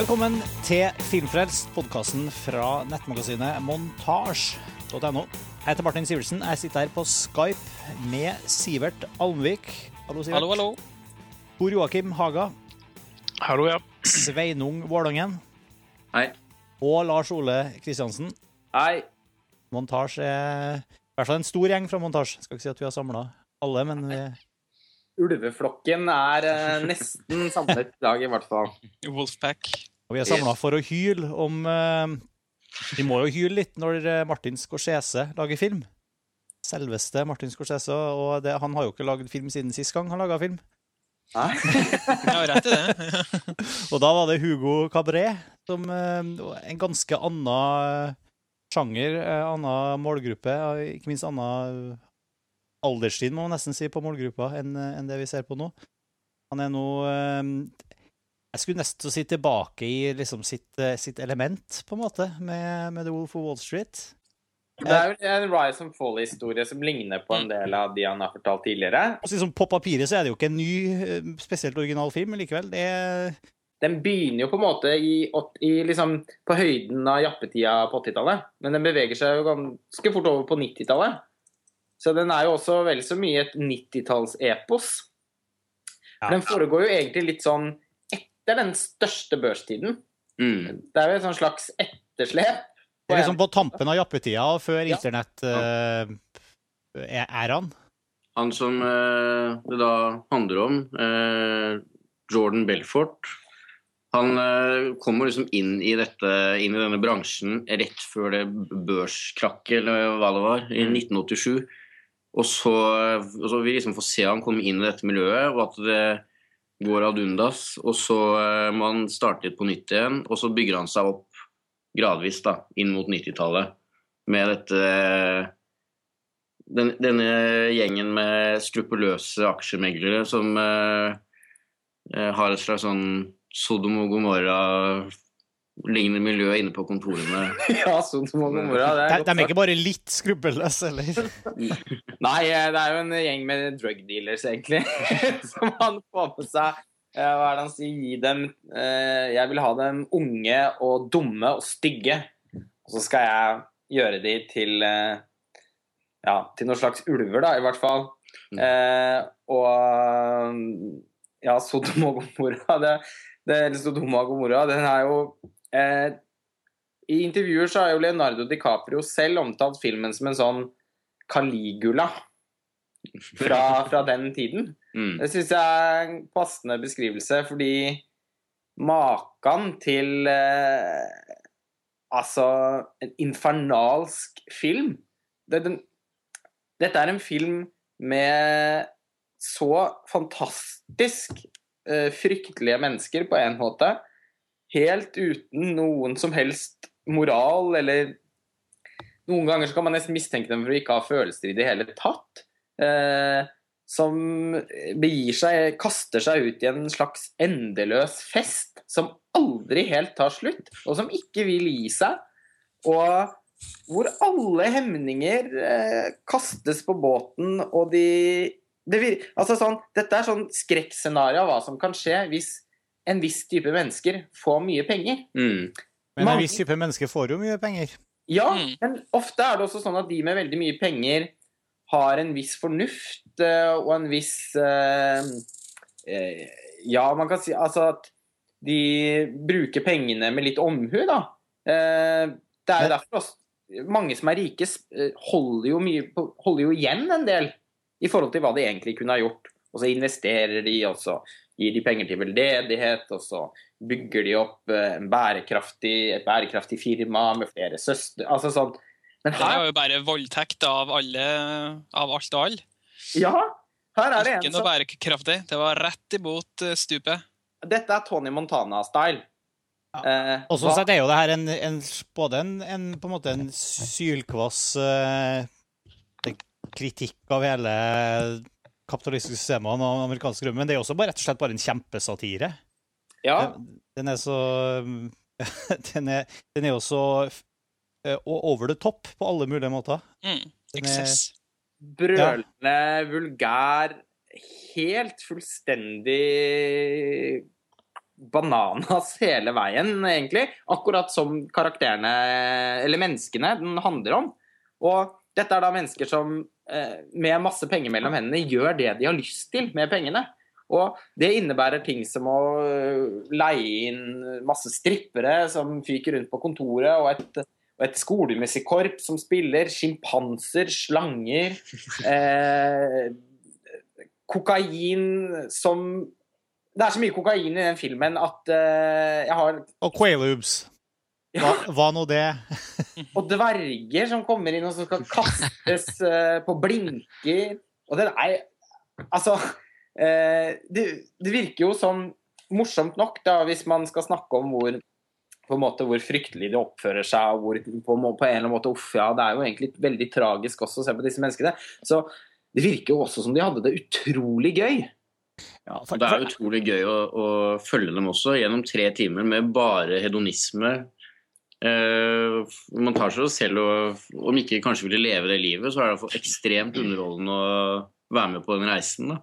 Velkommen til Filmfrelst, podkasten fra nettmagasinet montasj.no. Jeg heter Martin Sivertsen. Jeg sitter her på Skype med Sivert Almvik. Hallo, Sivert. Hallo, hallo. Tor Joakim Haga. Hallo, ja. Sveinung Vårdangen. Hei. Og Lars Ole Kristiansen. Hei. Montasj er i hvert fall en stor gjeng fra Montasj. Skal ikke si at vi har samla alle, men vi Ulveflokken er eh, nesten samlet i dag, i hvert fall. Wolfpack. Og vi er samla for å hyle om eh, Vi må jo hyle litt når eh, Martin Scorsese lager film. Selveste Martin Scorsese. Og det, han har jo ikke lagd film siden sist gang han laga film. Nei? Har rett i det. Og da var det Hugo Cabret, som eh, en ganske annen sjanger, eh, annen målgruppe, ikke minst annen alderstid, må man nesten si, på målgruppa enn det vi ser på nå. Han er nå eh, Jeg skulle nesten si tilbake i liksom sitt, eh, sitt element, på en måte, med, med The Wolf of Wall Street. Det er jo en Rise and Fall-historie som ligner på en del av de han har fortalt tidligere. Altså, liksom, på papiret så er det jo ikke en ny, eh, spesielt original film, men likevel. Det Den begynner jo på en måte i, i liksom på høyden av jappetida på 80-tallet, men den beveger seg jo ganske fort over på 90-tallet. Så den er jo også vel så mye et 90-talls-epos. Ja. Den foregår jo egentlig litt sånn etter den største børstiden. Mm. Det er jo et sånn slags etterslep. Det er liksom på tampen av jappetida og før Ja. internett-æraen. Han som uh, det da handler om, uh, Jordan Belfort, han eh, kommer liksom inn i, dette, inn i denne bransjen rett før det børskrakket, eller hva det var, i 1987. Og så, og så vi liksom får se han komme inn i dette miljøet, og at det går ad undas. Og så eh, må han starte litt på nytt igjen, og så bygger han seg opp gradvis da, inn mot 90-tallet med dette den, denne gjengen med skrupuløse aksjemeglere som eh, eh, har et slags sånn Sodom og Gomorra-lignende miljø inne på kontorene. Ja, Sodom og Gomorra. Det De, er de de er ikke bare litt skrubbeløse, eller? Nei, eh, det er jo en gjeng med drug dealers, egentlig, som han får med seg. eh, Hva er det han sier? Gi dem eh, Jeg vil ha dem unge og dumme og stygge. Og så skal jeg gjøre de til eh, Ja, til noen slags ulver, da, i hvert fall. Mm. Eh, og Ja, Sodom og Gomorra, det, det, Sodom og Gomorra, den er jo eh, I intervjuer så har jo Leonardo DiCaprio selv omtalt filmen som en sånn Caligula fra, fra den tiden. Mm. Det syns jeg er en passende beskrivelse, fordi maken til eh, Altså en infernalsk film det, den, Dette er en film med så fantastisk eh, fryktelige mennesker på en måte. Helt uten noen som helst moral, eller Noen ganger så kan man nesten mistenke dem for å ikke ha følelser i det hele tatt. Eh, som begir seg, kaster seg ut i en slags endeløs fest som aldri helt tar slutt, og som ikke vil gi seg. Og hvor alle hemninger eh, kastes på båten, og de det vir altså sånn, Dette er sånn skrekkscenario av hva som kan skje hvis en viss type mennesker får mye penger. Mm. Men en Mange- viss type mennesker får jo mye penger. Ja, Mm. men ofte er det også sånn at de med veldig mye penger har en viss fornuft eh, og en viss eh, eh, Ja, man kan si altså at de bruker pengene med litt omhu, da. Eh, det er jo derfor også mange som er rike, holder jo, mye, holder jo igjen en del i forhold til hva de egentlig kunne ha gjort. Og så investerer de, og så gir de penger til veldedighet, og så bygger de opp eh, en bærekraftig, et bærekraftig firma med flere søstre Altså sånn. Men Det er jo bare voldtekt av alle, av alt og alle. ja, her er det Ikke en noe bærekraftig. Det var rett imot eh, stupet. Dette er Tony Montana-style. Eh, Og sånn sett er jo det her en, en, både en, en, på en måte en sylkvass eh, kritikk av hele kapitalistiske systemene og amerikansk drøm, men det er også bare, rett og slett bare en kjempesatire. ja, Den, den er så den er, den er jo så eh, over the top på alle mulige måter. Mm. Excess. brølende, vulgær, helt fullstendig bananas hele veien, egentlig. Akkurat som karakterene, eller menneskene, den handler om. Og dette er da mennesker som eh, med masse penger mellom hendene gjør det de har lyst til med pengene. Og det innebærer ting som å øh, leie inn masse strippere som fyker rundt på kontoret, og et, og et skolemusikkorps som spiller, sjimpanser, slanger eh, Kokain som Det er så mye kokain i den filmen at eh, jeg har Og Quaaludes. Hva, hva nå det? Og dverger som kommer inn og som skal kastes eh, på blinker. Og den er Altså eh, det, det virker jo som morsomt nok, da, hvis man skal snakke om hvor på en måte hvor fryktelig de oppfører seg, og hvor på, må- på en eller annen måte Uff, ja, det er jo egentlig veldig tragisk også å se på disse menneskene. Så det virker jo også som de hadde det utrolig gøy. Ja, det er utrolig gøy å, å følge dem også gjennom tre timer med bare hedonisme. Eh, man tar seg selv og Om ikke kanskje ville leve det livet, så er det iallfall ekstremt underholdende å være med på den reisen. da.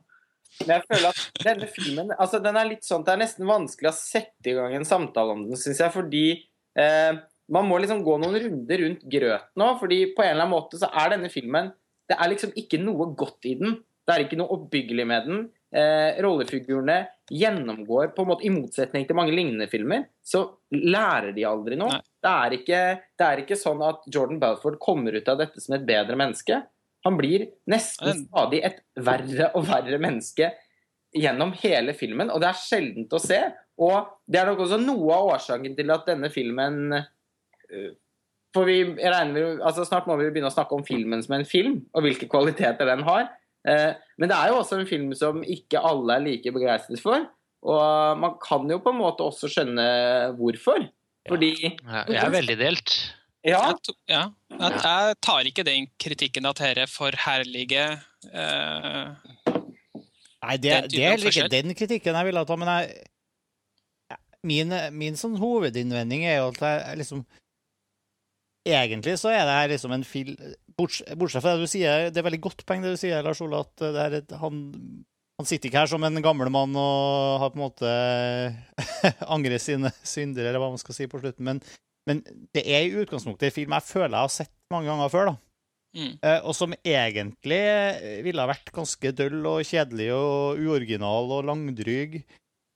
Men jeg føler at denne filmen altså den er litt sånn, Det er nesten vanskelig å sette i gang en samtale om den, syns jeg. Fordi uh, man må liksom gå noen runder rundt grøten nå. fordi på en eller annen måte så er denne filmen Det er liksom ikke noe godt i den. Det er ikke noe oppbyggelig med den. Eh, rollefigurene gjennomgår på en måte I motsetning til mange lignende filmer, så lærer de aldri noe. Det er, ikke, det er ikke sånn at Jordan Balford kommer ut av dette som et bedre menneske. Han blir nesten stadig et verre og verre menneske gjennom hele filmen, og det er sjeldent å se. Og det er nok også noe av årsaken til at denne filmen øh, For vi regner altså Snart må vi begynne å snakke om filmen som en film, og hvilke kvaliteter den har. Eh, Men det er jo også en film som ikke alle er like begeistret for. Og man kan jo på en måte også skjønne hvorfor. Fordi Ja, Jeg er veldig delt. Ja, Jeg, to- ja, jeg, jeg tar ikke den kritikken at dette forherliger eh, Nei, det, Den det er ikke den kritikken jeg ville ta, men jeg, min, min sånn hovedinnvending er jo at jeg liksom Egentlig så er det her liksom en film Bortsett, fra det du sier, det er veldig godt poeng det du sier, Lars Ole, at det er et, han, han sitter ikke her som en gammel mann og har på en måte angrer sine synder, eller hva man skal si på slutten, men, men det er i utgangspunktet en film jeg føler jeg har sett mange ganger før, da. mm. Eh, og som egentlig ville ha vært ganske døll og kjedelig og uoriginal og langdryg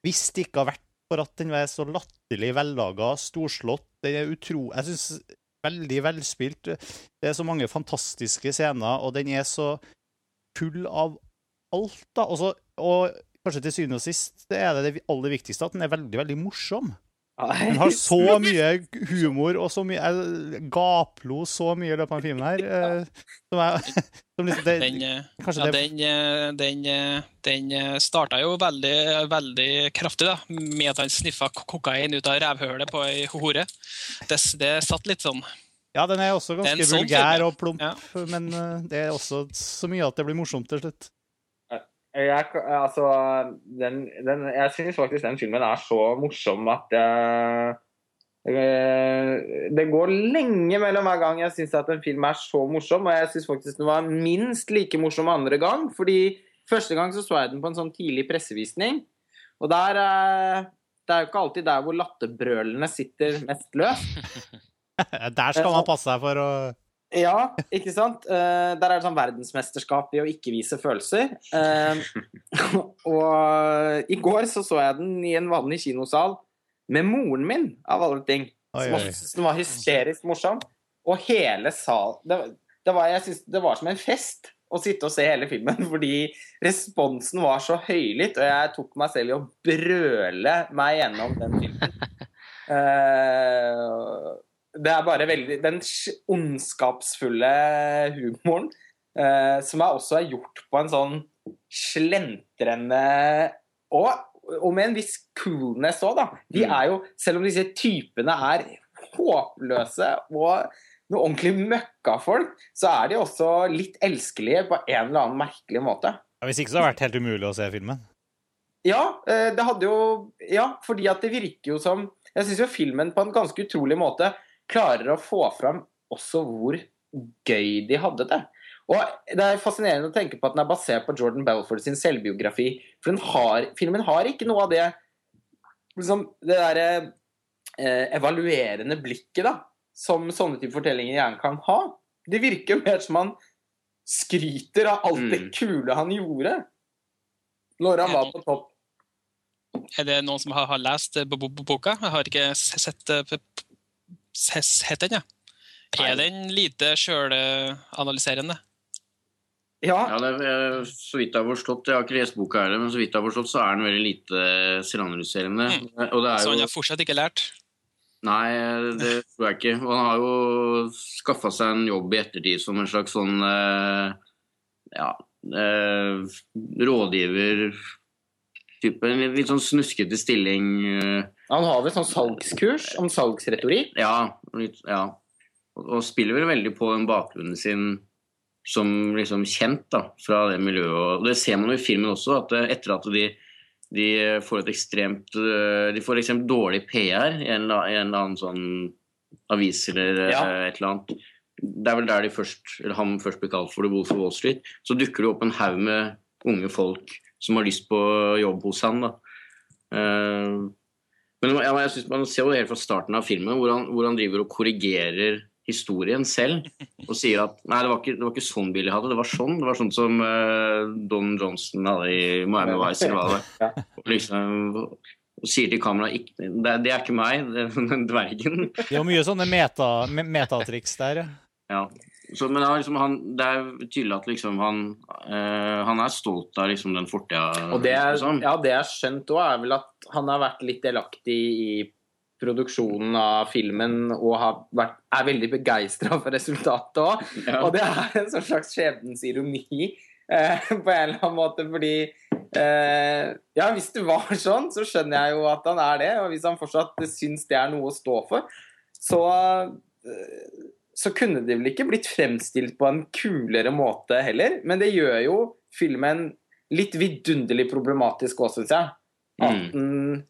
hvis det ikke har vært for at den var så latterlig vellaga, storslått. Den er utro... Jeg syns veldig velspilt. Det er så mange fantastiske scener, og den er så full av alt, da. Og, så, og kanskje til syvende og sist det er det det aller viktigste, at den er veldig, veldig morsom. Den har så mye humor og så mye Jeg gaplo så mye i løpet av filmen her. eh, Som jeg, som liksom, det, Den, eh, ja, det den, eh, den, eh, den eh, starta jo veldig, veldig kraftig, da, med at han sniffa kokain ut av revhølet på ei hore. Det, det satt litt sånn. Ja, den er også Det er ganske sånn vulgær film, og plump, ja. men eh, det er også så mye at det blir morsomt til slutt. Jeg, altså, den, den, jeg syns faktisk den filmen er så morsom at jeg, eh, Det går lenge mellom hver gang jeg syns en film er så morsom, og jeg syns faktisk den var minst like morsom andre gang. Fordi første gang så, så jeg den på en sånn tidlig pressevisning, og der eh, Det er jo ikke alltid der hvor latterbrølene sitter mest løst. Der skal man passe seg for å Ja, ikke sant? Uh, der er det sånn verdensmesterskap i å ikke vise følelser. Uh, og i går så så jeg den i en vanlig kinosal med moren min, av alle ting. Oi, Som også som var hysterisk morsom. Og hele sal det, det, var, jeg synes, det var som en fest å sitte og se hele filmen, fordi responsen var så høylytt, og jeg tok meg selv i å brøle meg gjennom den filmen. Eh, det er bare veldig Den ondskapsfulle humoren, eh, som er også er gjort på en sånn slentrende og, og med en viss coolness òg, da. De Mm. er jo, selv om disse typene er håpløse og noe ordentlig møkkafolk, så er de også litt elskelige på en eller annen merkelig måte. ja, Hvis ikke så hadde det vært helt umulig å se filmen. Ja, eh, det hadde jo Ja, fordi at det virker jo som Jeg syns jo filmen på en ganske utrolig måte klarer å få fram også hvor gøy de hadde det. Og det er fascinerende å tenke på at den er basert på Jordan Belford sin selvbiografi. For den har, filmen har ikke noe av det liksom, det derre eh, evaluerende blikket da, som sånne type fortellinger gjerne kan ha. Det virker mer som han skryter av alt det Mm. kule han gjorde når han var på topp. Er det noen som har, har lest eh, bo- bo- boka? Jeg har ikke sett, eh, p- p- s- sett den, ja. Er den lite sjølanalyserende? Ja, Ja, det er, eh, så vidt jeg har forstått, jeg har ikke lest boka heller, men så vidt jeg har forstått, så er den veldig lite selvanalyserende. Mm. Og det er Så han har fortsatt ikke lært? Nei, det tror jeg ikke. Og han har jo skaffa seg en jobb i ettertid som en slags sånn eh, ja, eh, rådgiver type. En litt sånn snuskete stilling. Han har vel sånn salgskurs om salgsretorikk. Ja, ja. Og, spiller vel veldig på den bakgrunnen sin som liksom kjent da, fra det miljøet. Og det ser man jo i filmen også, at eh, etter at de, de får et ekstremt eh, De får ekstremt dårlig PR i en, eller- i en eller annen sånn avis eller eh, Ja. et eller annet. Det er vel der de først, eller han først blir kalt for The Wolf of Wall Street. Så dukker det opp en haug med unge folk som har lyst på jobb hos han. da. Eh, men ja, jeg synes man ser jo helt fra starten av filmen, hvor han, hvor han driver og korrigerer historien selv. Og sier at nei, det var ikke, det var ikke sånn Billy hadde, det var sånn. Det var sånn som uh, Don Johnson hadde i Miami Vice, eller hva det Og liksom, og sier til kameraet det, det er ikke meg, det er den dvergen. Det er mye sånne meta, me- metatriks der. ja. Så, men liksom, han, det er tydelig at liksom han, øh, han er stolt av liksom den fortida. Og det er, liksom. ja, det jeg har skjønt òg, er vel at han har vært litt delaktig i produksjonen av filmen og har vært, er veldig begeistra for resultatet òg. Ja. Og det er en sånn slags skjebnens ironi eh, på en eller annen måte, fordi eh, Ja, hvis det var sånn, så skjønner jeg jo at han er det. Og hvis han fortsatt syns det er noe å stå for, så eh, så kunne det vel ikke blitt fremstilt på en kulere måte heller. Men det gjør jo filmen litt vidunderlig problematisk òg, syns jeg. At Mm. den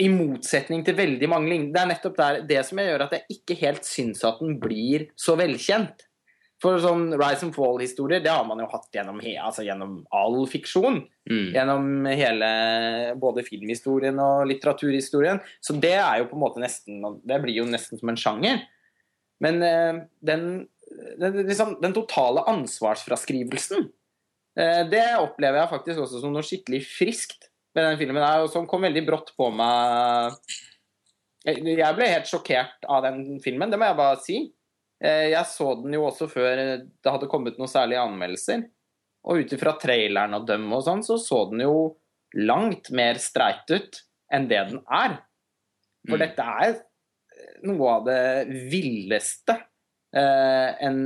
i motsetning til veldig mange Det er nettopp der, det som gjør at jeg ikke helt syns at den blir så velkjent. For sånn Rise and Fall-historier, det har man jo hatt gjennom, altså gjennom all fiksjon. Mm. Gjennom hele både filmhistorien og litteraturhistorien. Så det er jo på en måte nesten Det blir jo nesten som en sjanger. Men eh, den, den, liksom, den totale ansvarsfraskrivelsen, eh, det opplever jeg faktisk også som noe skikkelig friskt ved den filmen her, og som kom veldig brått på meg. Jeg jeg ble helt sjokkert av den filmen, det må jeg bare si. Eh, Jeg så den jo også før det hadde kommet noen særlige anmeldelser. Og ut ifra traileren og dømme og sånn, så så den jo langt mer streit ut enn det den er. For Mm. dette er noe av det villeste eh, en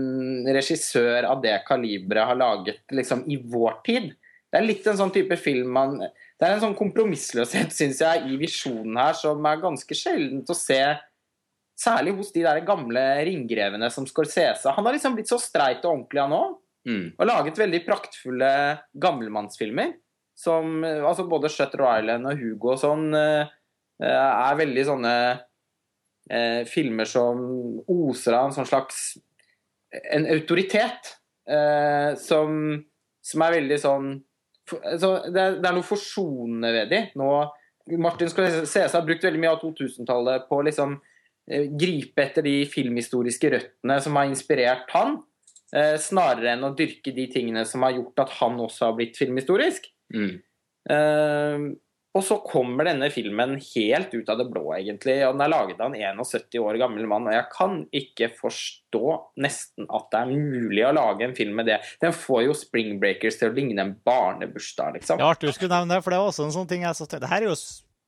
regissør av det kaliberet har laget liksom, i vår tid. Det er litt en sånn type film man Det er en sånn kompromissløshet, syns jeg, i visjonen her som er ganske sjeldent å se. Særlig hos de der gamle ringgrevene som Scorsese. Han har liksom blitt så streit og ordentlig, han òg. Mm. Og laget veldig praktfulle gammelmannsfilmer. Som eh, altså både Shutter Island og Hugo og sånn eh, eh, er veldig sånne eh, filmer som oser av en sånn slags En autoritet eh, som, som er veldig sånn for, altså, det, er, det er noe forsonende ved de. Nå, Martin Scorsese har brukt veldig mye av 2000-tallet på å liksom eh, gripe etter de filmhistoriske røttene som har inspirert han. Eh, snarere enn å dyrke de tingene som har gjort at han også har blitt filmhistorisk. Mm. Og så kommer denne filmen helt ut av det blå, egentlig. Og den er laget av en 71 år gammel mann, og jeg kan ikke forstå nesten at det er mulig å lage en film med det. Den får jo Spring Breakers til å ligne en barnebursdag, liksom. Ja, Arthur skulle nevne det, for det var også en sånn ting jeg så Det her er jo,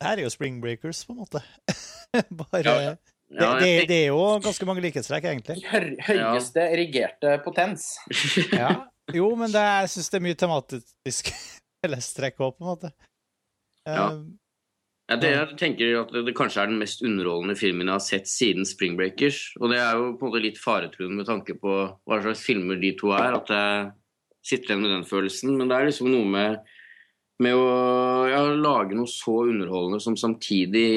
her er jo Spring Breakers, på en måte. Bare Ja, det, Ja, det, det er jo ganske mange likhetstrekk, egentlig. Høy, høyeste erigerte potens. Ja. Jo, men det, jeg syns det er mye tematisk fellestrekk òg, på en måte. Ja. Eh, Ja, det, jeg tenker at det, det kanskje er den mest underholdende filmen jeg har sett siden Spring Breakers. Og det er jo på en måte litt faretruende med tanke på hva slags filmer de to er. At jeg sitter igjen med den følelsen. Men det er liksom noe med, med å ja, lage noe så underholdende som samtidig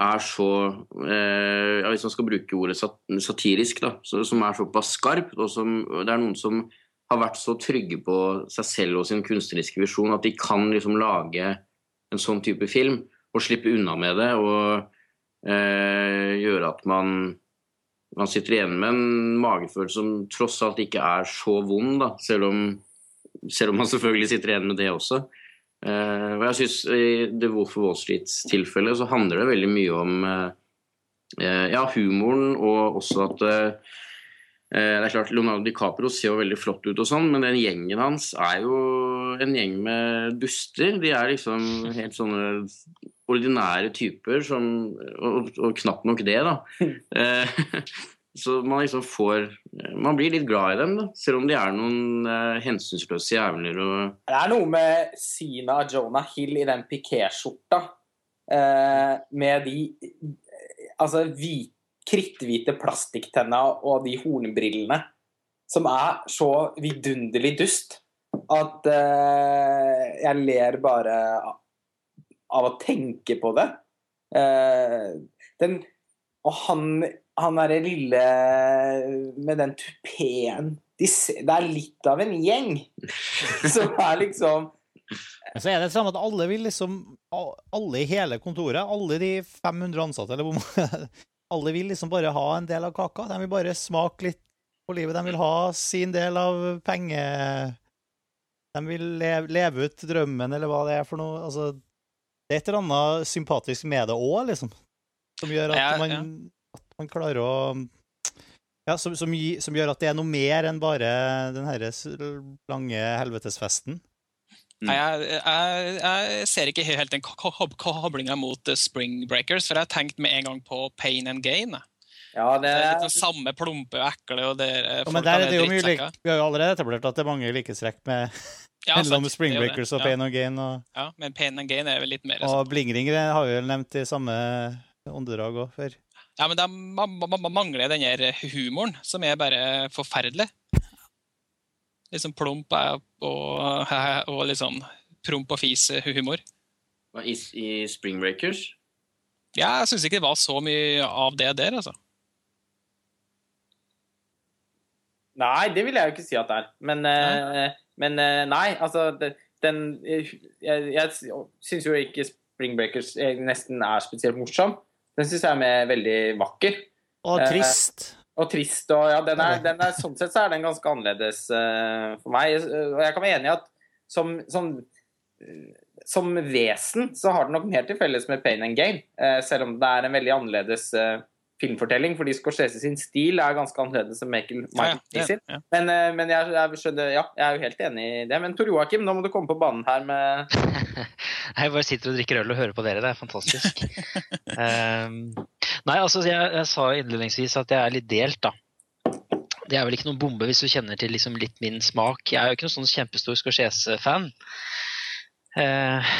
er så eh, ja, Hvis man skal bruke ordet sat satirisk, da, så, som er såpass skarpt, og som det er noen som har vært så trygge på seg selv og sin kunstneriske visjon at de kan liksom lage en sånn type film. og slippe unna med det og eh, gjøre at man, man sitter igjen med en magefølelse som tross alt ikke er så vond, da, selv om, selv om man selvfølgelig sitter igjen med det også. Eh, og jeg synes I The Wolf of Wall Street-tilfellet så handler det veldig mye om eh, ja, humoren, og også at eh, det er klart Leonardo DiCaprio ser jo veldig flott ut, og sånn, men den gjengen hans er jo en gjeng med duster. De er liksom helt sånne ordinære typer som Og, og knapt nok det, da. Eh, så man liksom får Man blir litt glad i dem, da, selv om de er noen eh, hensynsløse jævler og Det er noe med Sina og Jonah Hill i den pikéskjorta, eh, med de altså hvit, kritthvite plastikktenna og de hornbrillene, som er så vidunderlig dust at uh, jeg ler bare av å tenke på det. Uh, den, og han, han derre lille med den tupeen de, Det er litt av en gjeng som er liksom så er det sånn at alle vil liksom Alle i hele kontoret, alle de 500 ansatte, eller hvor mange Alle vil liksom bare ha en del av kaka. De vil bare smake litt på livet. De vil ha sin del av penge... De vil leve, leve ut drømmen, eller hva det er for noe. Altså, det er et eller annet sympatisk med det òg, liksom. Som gjør at, man, at man klarer å ja, som, som, som, gjør at det er noe mer enn bare den herre lange helvetesfesten. Mm. Jeg, jeg, jeg, ser ikke helt den koblinga mot Spring Breakers, for jeg har tenkt med en gang på Pain and Gain. Ja, det... det er litt den samme plumpe og ekle. Og det, ja, men der er det jo mye lik... Vi har jo allerede etablert at det er mange likestrekk med ja, mellom Spring Breakers og Pain and Gain. Og, ja, men Pain and Gain er vel litt mer Og sånn. Bling har vi vel nevnt i samme åndedrag òg før. Ja, men de mangler den humoren, som er bare forferdelig liksom plump og, og litt sånn promp og fis-humor. I, I Spring Breakers? Ja, jeg syns ikke det var så mye av det der, altså. Nei, det vil jeg jo ikke si at det er. Men nei, uh, men, uh, nei altså den Jeg, jeg syns jo ikke Spring Breakers nesten er spesielt morsom. Den syns jeg er veldig vakker. Og trist. Og trist. og ja, den er, den er, Sånn sett så er den ganske annerledes uh, for meg. Og jeg kan være enig i at som, som, som, vesen så har den nok mer til felles med Pain and Gain, uh, selv om det er en veldig annerledes uh, filmfortelling. Fordi Scorsese sin stil er ganske annerledes enn Michael, Michael ja, ja, ja. Men, men jeg, jeg, skjønner, ja, jeg er jo helt enig i det. Men Tor Joakim, nå må du komme på banen her med Jeg bare sitter og drikker øl og hører på dere. Det er fantastisk. um, Nei, altså jeg, jeg, sa innledningsvis at jeg er litt delt, da. Det er vel ikke noen bombe hvis du kjenner til liksom litt min smak. Jeg er jo ikke noen sånn kjempestor Scorsese-fan. Eh,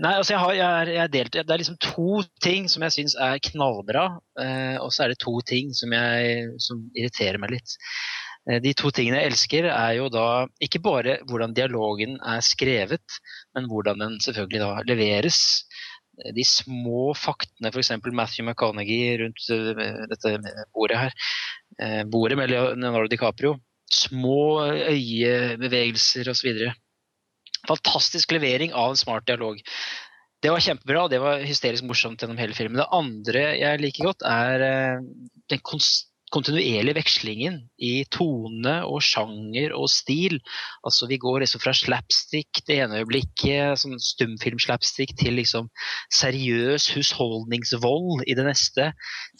nei, altså jeg, har, jeg, jeg, delt. Det er liksom to ting som jeg syns er knallbra, eh, og så er det to ting som, jeg, som irriterer meg litt. Eh, de to tingene jeg elsker, er jo da ikke bare hvordan dialogen er skrevet, men hvordan den selvfølgelig da leveres de små faktene, f.eks. Matthew McConaghy rundt eh, dette bordet her, eh, bordet med Leonardo DiCaprio. Små øyebevegelser osv. Fantastisk levering av en smart dialog. Det var kjempebra, det var hysterisk morsomt gjennom hele filmen. Det andre jeg liker godt, er eh, den konst kontinuerlige vekslingen i tone og sjanger og stil. Altså Vi går liksom fra slapstick det ene øyeblikket, sånn stumfilm-slapstick, til liksom seriøs husholdningsvold i det neste.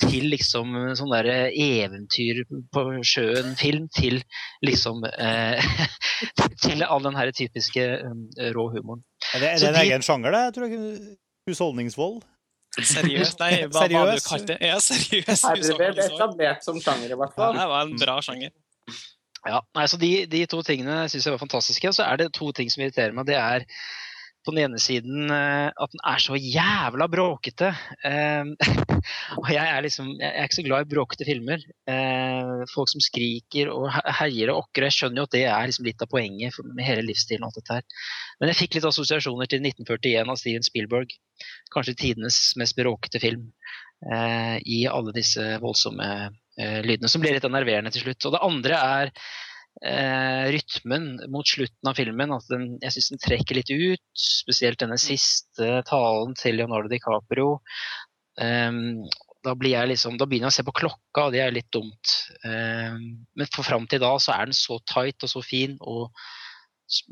Til liksom sånn derre eventyr på sjøen-film, til liksom eh, Til all den her typiske um, rå humoren. Er det, er det en de, egen sjanger, det? tror jeg? Husholdningsvold? Seriøst? Nei, hva, hva du kalte det? Ja, seriøst. Herved etablert som sjanger, i hvert fall. Ja, det var en bra sjanger. Ja, nei, så de, de to tingene syns jeg var fantastiske. Og så er det to ting som irriterer meg. Det er på den ene siden eh, at den er så jævla bråkete. Eh, og jeg er liksom jeg er ikke så glad i bråkete filmer. Eh, folk som skriker og heier og okker. Jeg skjønner jo at det er liksom litt av poenget med hele livsstilen. og alt dette her. Men jeg fikk litt assosiasjoner til 1941 av Steven Spielberg. Kanskje tidenes mest bråkete film. I alle disse voldsomme lydene, som blir litt enerverende til slutt. Og det andre er eh, rytmen mot slutten av filmen. At den, jeg syns den trekker litt ut. Spesielt denne siste talen til Leonardo DiCaprio. Um, da, liksom, da begynner jeg å se på klokka, og det er litt dumt. Um, men for fram til da så er den så tight og så fin. og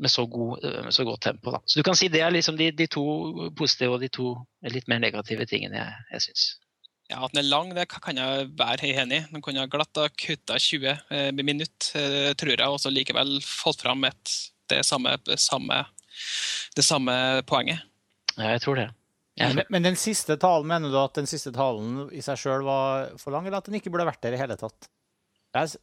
med så, god, med så godt tempo. Da. Så du kan si det er liksom de, de to positive og de to litt mer negative tingene jeg, jeg syns. Ja, At den er lang, det kan jeg være enig i. Den kunne glatt ha kutta 20 eh, minutter, eh, tror jeg, og så likevel fått fram et, det, samme, samme, det samme poenget. Ja, jeg tror det. Ja. Men, men, den siste talen, mener du at den siste talen i seg sjøl var for lang, eller at den ikke burde vært der i hele tatt? Jeg,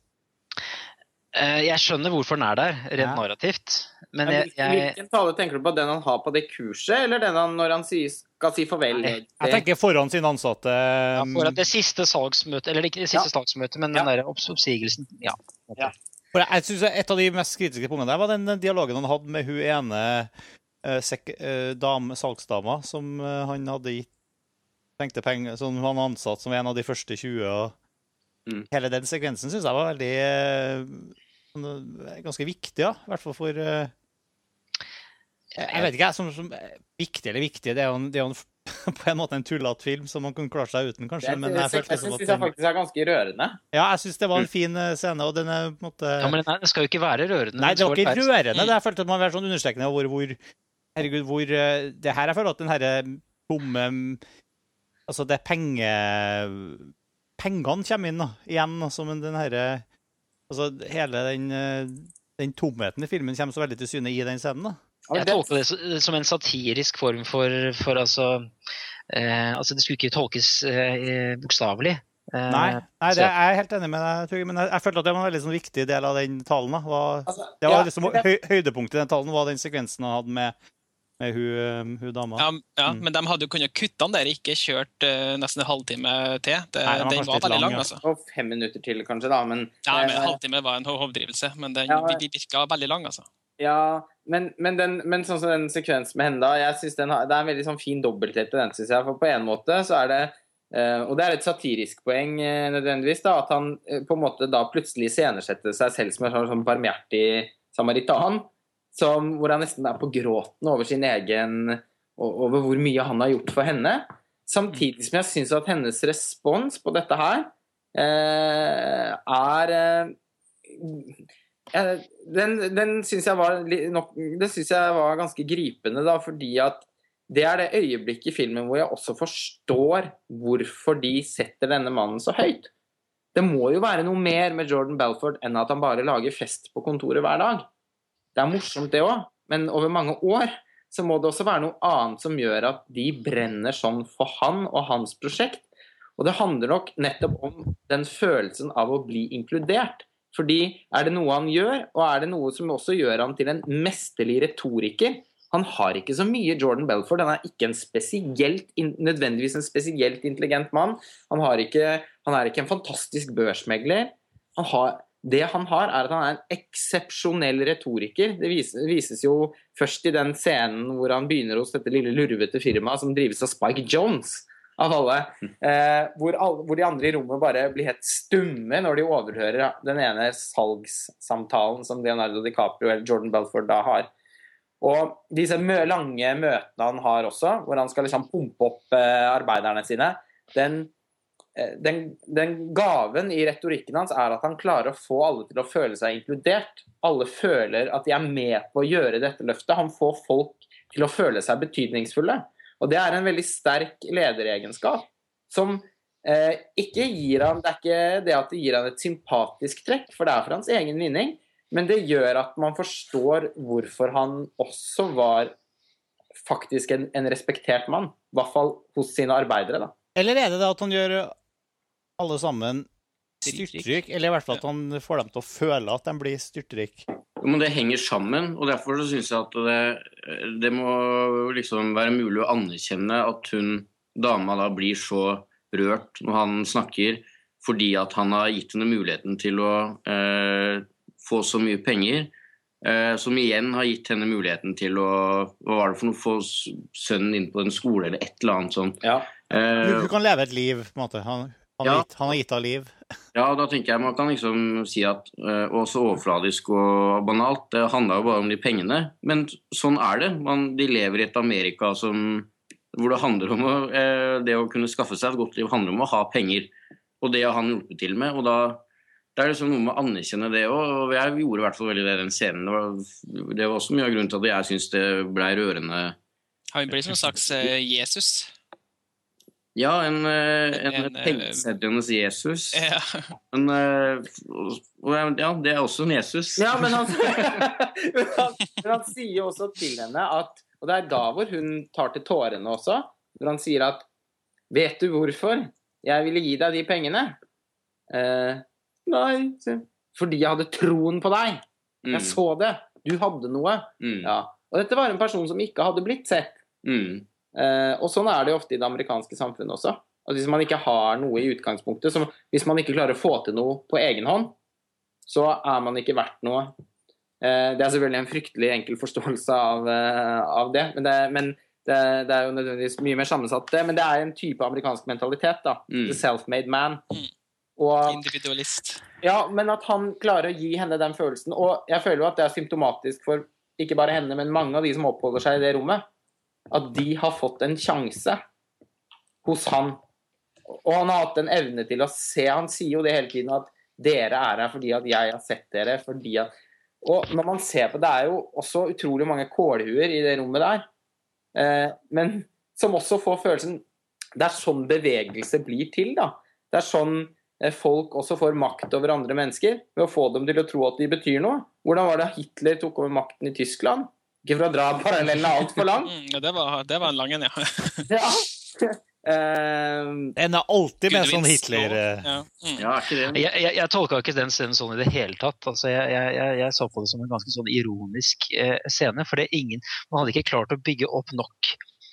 jeg skjønner hvorfor den er der, rent ja. narrativt. Men jeg, jeg, Hvilken tale tenker du på? Den han har på det kurset, eller den han når han sier, skal si farvel? Jeg, jeg tenker foran sine ansatte. Ja, foran det siste salgsmøtet, eller ikke det siste ja. salgsmøtet, men den der oppsigelsen. Ja. ja. Jeg synes Et av de mest kritiske punktene der var den dialogen han hadde med hun ene sek, uh, dame, salgsdama som han hadde gitt tenkte penger, som han ansatt som en av de første 20. og mm. Hele den sekvensen syns jeg var veldig ganske viktig, ja. I hvert fall for uh, Jeg vet ikke, jeg, som, som, viktig eller viktig. Det er jo, en, det er jo en, på en måte en tullete film som man kunne klare seg uten, kanskje. Det, men jeg, jeg, jeg syns den faktisk er ganske rørende. Ja, jeg syns det var en fin uh, scene, og den er på en måte Ja, Men den skal jo ikke være rørende. Nei, det var ikke rørende. Det jeg følte at man var sånn understrekende over hvor Herregud, hvor Det her jeg føler at den herre tomme Altså, det er penge... Pengene kommer inn da, igjen, som den herre Altså, hele den, eh, den, tomheten i filmen kommer så veldig til syne i den scenen. da. Jeg tolker det som en satirisk form for, for altså, eh, altså Det skulle ikke tolkes eh, bokstavelig. Eh, nei, nei, det er jeg helt enig med deg, men jeg, jeg følte at det var en veldig sånn, viktig del av den talen. Da. Var, altså, det var ja, liksom, høy, Høydepunktet i den talen var den sekvensen han hadde med med hun, um, hun dama. Ja, ja mm. men de hadde jo kunnet kutte den der, ikke kjørt uh, nesten en halvtime til. Det, Nei, den, var, veldig lang, ja. altså. Og fem minutter til, kanskje, da, men Ja, men en eh, halvtime var en hovdrivelse, men den ja, virka veldig lang, altså. Ja, men, men, den, men sånn som den sekvensen med henne, da, jeg synes den har, det er en veldig sånn fin dobbelthet i den, syns jeg. For på en måte så er det uh, og det er et satirisk poeng uh, nødvendigvis, da, at han på en måte da plutselig iscenesetter seg selv som en sånn, sånn barmhjertig samaritan som, hvor han nesten er på gråten over sin egen Over hvor mye han har gjort for henne. Samtidig som jeg syns at hennes respons på dette her eh, er eh, Den, den syns jeg, var, jeg var ganske gripende, da, fordi at det er det øyeblikket i filmen hvor jeg også forstår hvorfor de setter denne mannen så høyt. Det må jo være noe mer med Jordan Belford enn at han bare lager fest på kontoret hver dag. Det er morsomt, det òg, men over mange år så må det også være noe annet som gjør at de brenner sånn for han og hans prosjekt. Og det handler nok nettopp om den følelsen av å bli inkludert. Fordi er det noe han gjør, og er det noe som også gjør han til en mesterlig retoriker Han har ikke så mye Jordan Belford. Han er ikke en spesielt, nødvendigvis en spesielt intelligent mann. Han, ikke, han er ikke en fantastisk børsmegler. Han har det han har, er at han er en eksepsjonell retoriker. Det vises, jo først i den scenen hvor han begynner hos dette lille lurvete firmaet som drives av Spike Jones, av alle. Eh, hvor, alle, hvor, de andre i rommet bare blir helt stumme når de overhører den ene salgssamtalen som Leonardo DiCaprio eller Jordan Belford da har. Og disse lange møtene han har også, hvor han skal liksom pumpe opp eh, arbeiderne sine, den den, den, gaven i retorikken hans er at han klarer å få alle til å føle seg inkludert. Alle føler at de er med på å gjøre dette løftet. Han får folk til å føle seg betydningsfulle. Og det er en veldig sterk lederegenskap som eh, ikke gir han Det er ikke det at det gir han et sympatisk trekk, for det er for hans egen vinning, men det gjør at man forstår hvorfor han også var faktisk en, en respektert mann. I hvert fall hos sine arbeidere, da. Eller er det det at han gjør alle sammen styrtrik, eller i hvert fall at han får dem til å føle at de blir styrtrike. Men det henger sammen, og derfor syns jeg at det, det, må liksom være mulig å anerkjenne at hun dama da blir så rørt når han snakker, fordi at han har gitt henne muligheten til å eh, få så mye penger. Eh, som igjen har gitt henne muligheten til å hva var det for noe, få sønnen inn på en skole eller et eller annet sånt. Ja. Eh, hun, hun, kan leve et liv, på en måte. Han, Han har Ja. gitt, han har gitt av liv. Ja, da tenker jeg man kan liksom si at uh, også overfladisk og banalt, det handla jo bare om de pengene. Men sånn er det. Man, de lever i et Amerika som, hvor det handler om å, uh, det å kunne skaffe seg et godt liv handler om å ha penger. Og det har han hjulpet til med. og da det er liksom noe med å anerkjenne det òg, og jeg gjorde i hvert fall veldig det den scenen. Det var, det var også mye av grunnen til at jeg syns det blei rørende. Han blir som en slags eh, Jesus. Ja, en, eh, en, En, eh, Jesus. Ja. Men, eh, og, ja, det er også en Jesus. Ja, men han, men han, men han sier jo også til henne at Og det er da hvor hun tar til tårene også. Hvor han sier at Vet du hvorfor jeg ville gi deg de pengene? Eh, nei. Fordi jeg hadde troen på deg. Mm, Jeg så det. Du hadde noe. mm, Ja. Og dette var en person som ikke hadde blitt sett. mm, Eh, og sånn er det jo ofte i det amerikanske samfunnet også. At hvis man ikke har noe i utgangspunktet, så hvis man ikke klarer å få til noe på egen hånd, så er man ikke verdt noe. Eh, det er selvfølgelig en fryktelig enkel forståelse av, eh, av det, men, det, men det, det er jo nødvendigvis mye mer sammensatt. Det, men det er en type amerikansk mentalitet, da. Mm. The self-made man. Mm. Og Individualist. ja, men at han klarer å gi henne den følelsen. Og jeg føler jo at det er symptomatisk for ikke bare henne, men mange av de som oppholder seg i det rommet. At de har fått en sjanse hos han. Og han har hatt en evne til å se Han sier jo det hele tiden at dere er her fordi at jeg har sett dere. fordi at Og når man ser på Det er jo også utrolig mange kålhuer i det rommet der. Eh, men som også får følelsen Det er sånn bevegelse blir til, da. Det er sånn eh, folk også får makt over andre mennesker, ved å få dem til å tro at de betyr noe. Hvordan var det Hitler tok over makten i Tyskland? Ikke for å dra parallellene altfor langt. Mm, det, var, det var en lang en, ja. Ja. Uh, En er alltid med sånn Hitler... eh, Ja. Mm. Ja, ikke det? Jeg, jeg, jeg tolka ikke den scenen sånn i det hele tatt. Altså, jeg, jeg, så på det som en ganske sånn ironisk eh, scene. For det er ingen, man hadde ikke klart å bygge opp nok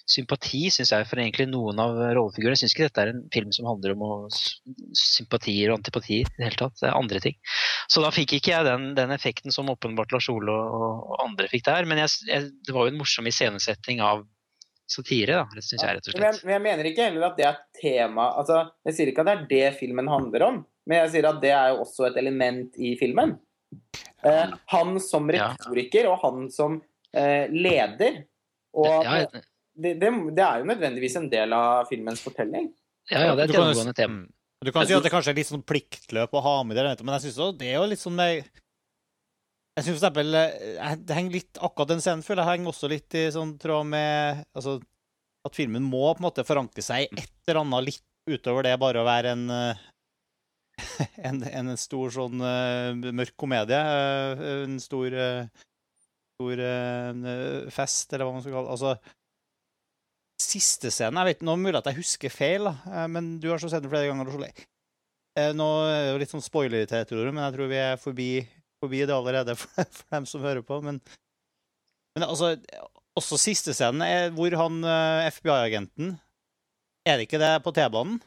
sympati, syns jeg, for egentlig noen av rollefigurene. Jeg syns ikke dette er en film som handler om sympatier og antipatier i det hele tatt. Det er andre ting. Så da fikk ikke jeg den, den effekten som åpenbart Lars Ole og, og andre fikk der. Men jeg, jeg, det var jo en morsom iscenesetting av satire, da, det syns jeg rett og Men jeg, men jeg mener ikke heller at det er tema altså, Jeg sier ikke at det er det filmen handler om, men jeg sier at det er jo også et element i filmen. Eh, han som Ja. retoriker og han som eh, leder. Og Ja, det, det, det er jo nødvendigvis en del av filmens fortelling. ja, ja, det er et gjennomgående tema. Mm. Du kan si at det kanskje er litt sånn pliktløp å ha med det, men jeg synes også det er jo litt sånn jeg, Jeg synes for eksempel eh, Det henger litt Akkurat den scenen føler jeg henger også litt i sånn tråd med altså, At filmen må på en måte forankre seg i et eller annet litt utover det bare å være en eh, en, en stor sånn eh, mørk komedie. en stor stor fest, eller hva man skal kalle det. Altså, siste scenen Jeg vet nå er det mulig at jeg husker feil, da, eh, men du har så sett den flere ganger. Eh, Nå er det jo litt sånn spoiler-territorium, men jeg tror vi er forbi, forbi det allerede for, for dem som hører på. Men, men altså, også siste scenen er hvor han eh, FBI-agenten Er det ikke det på T-banen?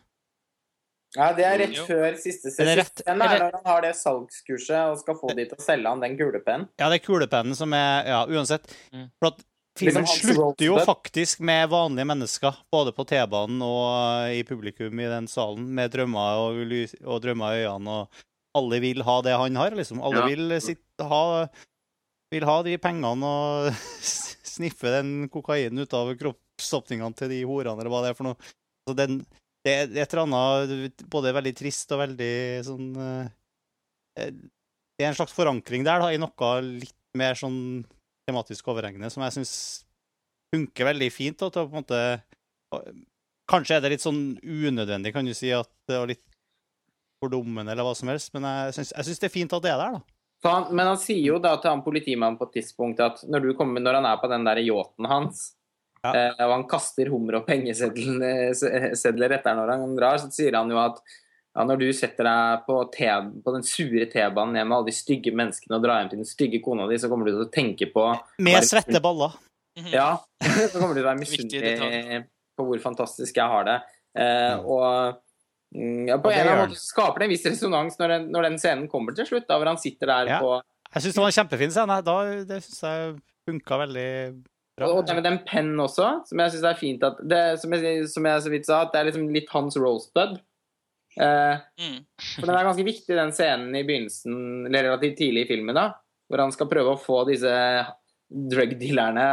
Ja, Det er rett Jo. før siste Er det rett- er det- når han har det salgskurset og skal få de til å selge han den kulepennen. Ja, det er kulepennen som er Ja, uansett. Mm. For at filmen slutter jo faktisk med vanlige mennesker, både på T-banen og i publikum i den salen, med drømmer og, og drømmer i øynene, og alle vil ha det han har, liksom. Alle Ja. vil sitte, ha vil ha de pengene og sniffe den kokainen ut av kroppsåpningene til de horene, eller hva det er for noe. Så den, det er et eller annet både veldig trist og veldig sånn eh, Det er en slags forankring der, da, i noe litt mer sånn tematisk overhengende, som jeg syns funker veldig fint. Da, til å på en måte Kanskje er det litt sånn unødvendig, kan du si, at er litt fordummende eller hva som helst, men jeg syns, det er fint at det er der, da. Han, men han sier jo da til han politimannen på et tidspunkt at når, du kommer, når han er på den der yachten hans, Ja. eh, og han kaster hummer og pengesedler etter når han drar, så sier han jo at ja, når du setter deg på, te, på den sure T-banen hjemme med alle de stygge menneskene og drar hjem til den stygge kona di, så kommer du til å tenke på Med svette baller. Mhm. Ja, så kommer du til å være misunnelig på hvor fantastisk jeg har det. Eh, og mm, ja, på Og en eller annen måte skaper det en viss resonans når, den- når den scenen kommer til slutt, da hvor han sitter der Ja. på Jeg syns det var en kjempefin scene. Da, det syns jeg funka veldig bra. Og det med den pennen også, som jeg syns er fint at det, som, jeg, som jeg så vidt sa, at det er liksom litt hans rosebud. Eh, Mm. for den er ganske viktig, den scenen i begynnelsen, eller relativt tidlig i filmen, da, hvor han skal prøve å få disse drug-dealerne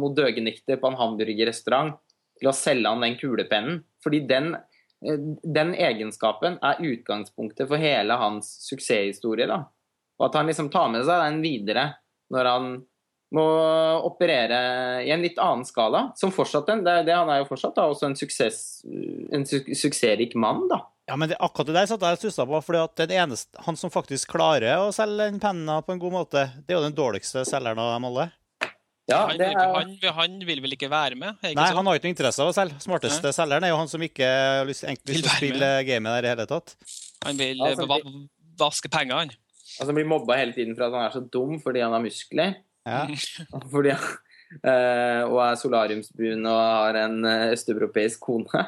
noe Døgenikter på en hamburgerrestaurant til å selge han den kulepennen. Fordi den, eh, den egenskapen er utgangspunktet for hele hans suksesshistorie. da. Og at han liksom tar med seg den videre når han må operere i en litt annen skala. Som fortsatt en, det, det Han er jo fortsatt da, også en, suksess, en su suksessrik mann, da. Ja, men det, akkurat det der satt jeg og stussa på, fordi at den eneste, han som faktisk klarer å selge den penna på en god måte, det er jo den dårligste selgeren av dem alle. Ja, Han, er, han, han vil vel ikke være med? Ikke Nei, sånn? han har ikke noe interesse av å selge. Smarteste selgeren er jo han som ikke har lyst, egentlig Vil til å spille gamet der i hele tatt. han vil Altså, va- vaske penger, han. altså, han blir mobba hele tiden for at han er så dum fordi han har muskler. Ja. Fordi, eh, og er solariumsbrun og har en eh, østeuropeisk kone.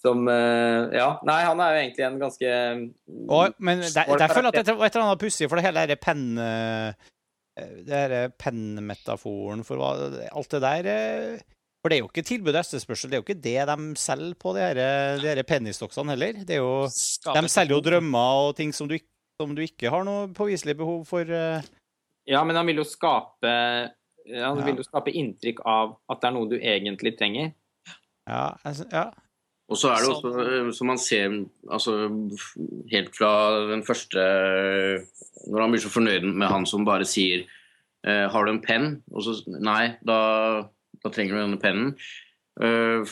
Som eh, Ja. Nei, han er jo egentlig en ganske Og, men der, der føler jeg at det var et eller annet pussig, for det hele denne penn... Det her pennmetaforen for hva Alt det der eh, For det er jo ikke tilbud og etterspørsel, det er jo ikke det de selger på de her, de her pennystocksene heller. Det er jo De selger jo drømmer og ting som du, som du ikke har noe påviselig behov for. eh. Ja, men han vil jo skape Han Ja. vil jo skape inntrykk av at det er noe du egentlig trenger. Ja, altså, ja. Og så er det også, eh, som man ser altså, helt fra den første Når han blir så fornøyd med han som bare sier eh, 'Har du en penn?' Og så Nei, da, da trenger du denne pennen. Eh,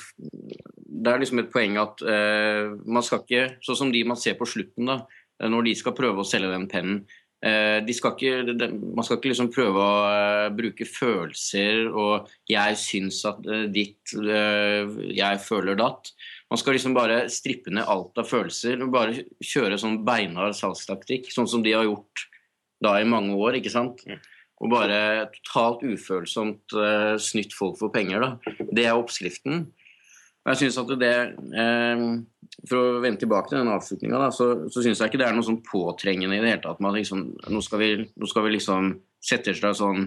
det er liksom et poeng at eh, man skal ikke Sånn som de man ser på slutten, da, når de skal prøve å selge den pennen. Eh, de skal ikke, man skal ikke liksom prøve å eh, bruke følelser og 'jeg syns at eh, ditt', 'jeg føler datt'. Man skal liksom bare strippe ned alt av følelser og bare kjøre sånn beinhard salgstaktikk, sånn som de har gjort da i mange år, ikke sant? Og bare totalt ufølsomt snytt folk for penger, da. Det er oppskriften. Og jeg synes at det eh, For å vende tilbake til den avslutninga, så, så syns jeg ikke det er noe sånn påtrengende i det hele tatt. Man liksom, nå, skal vi, nå skal vi liksom sette et sånn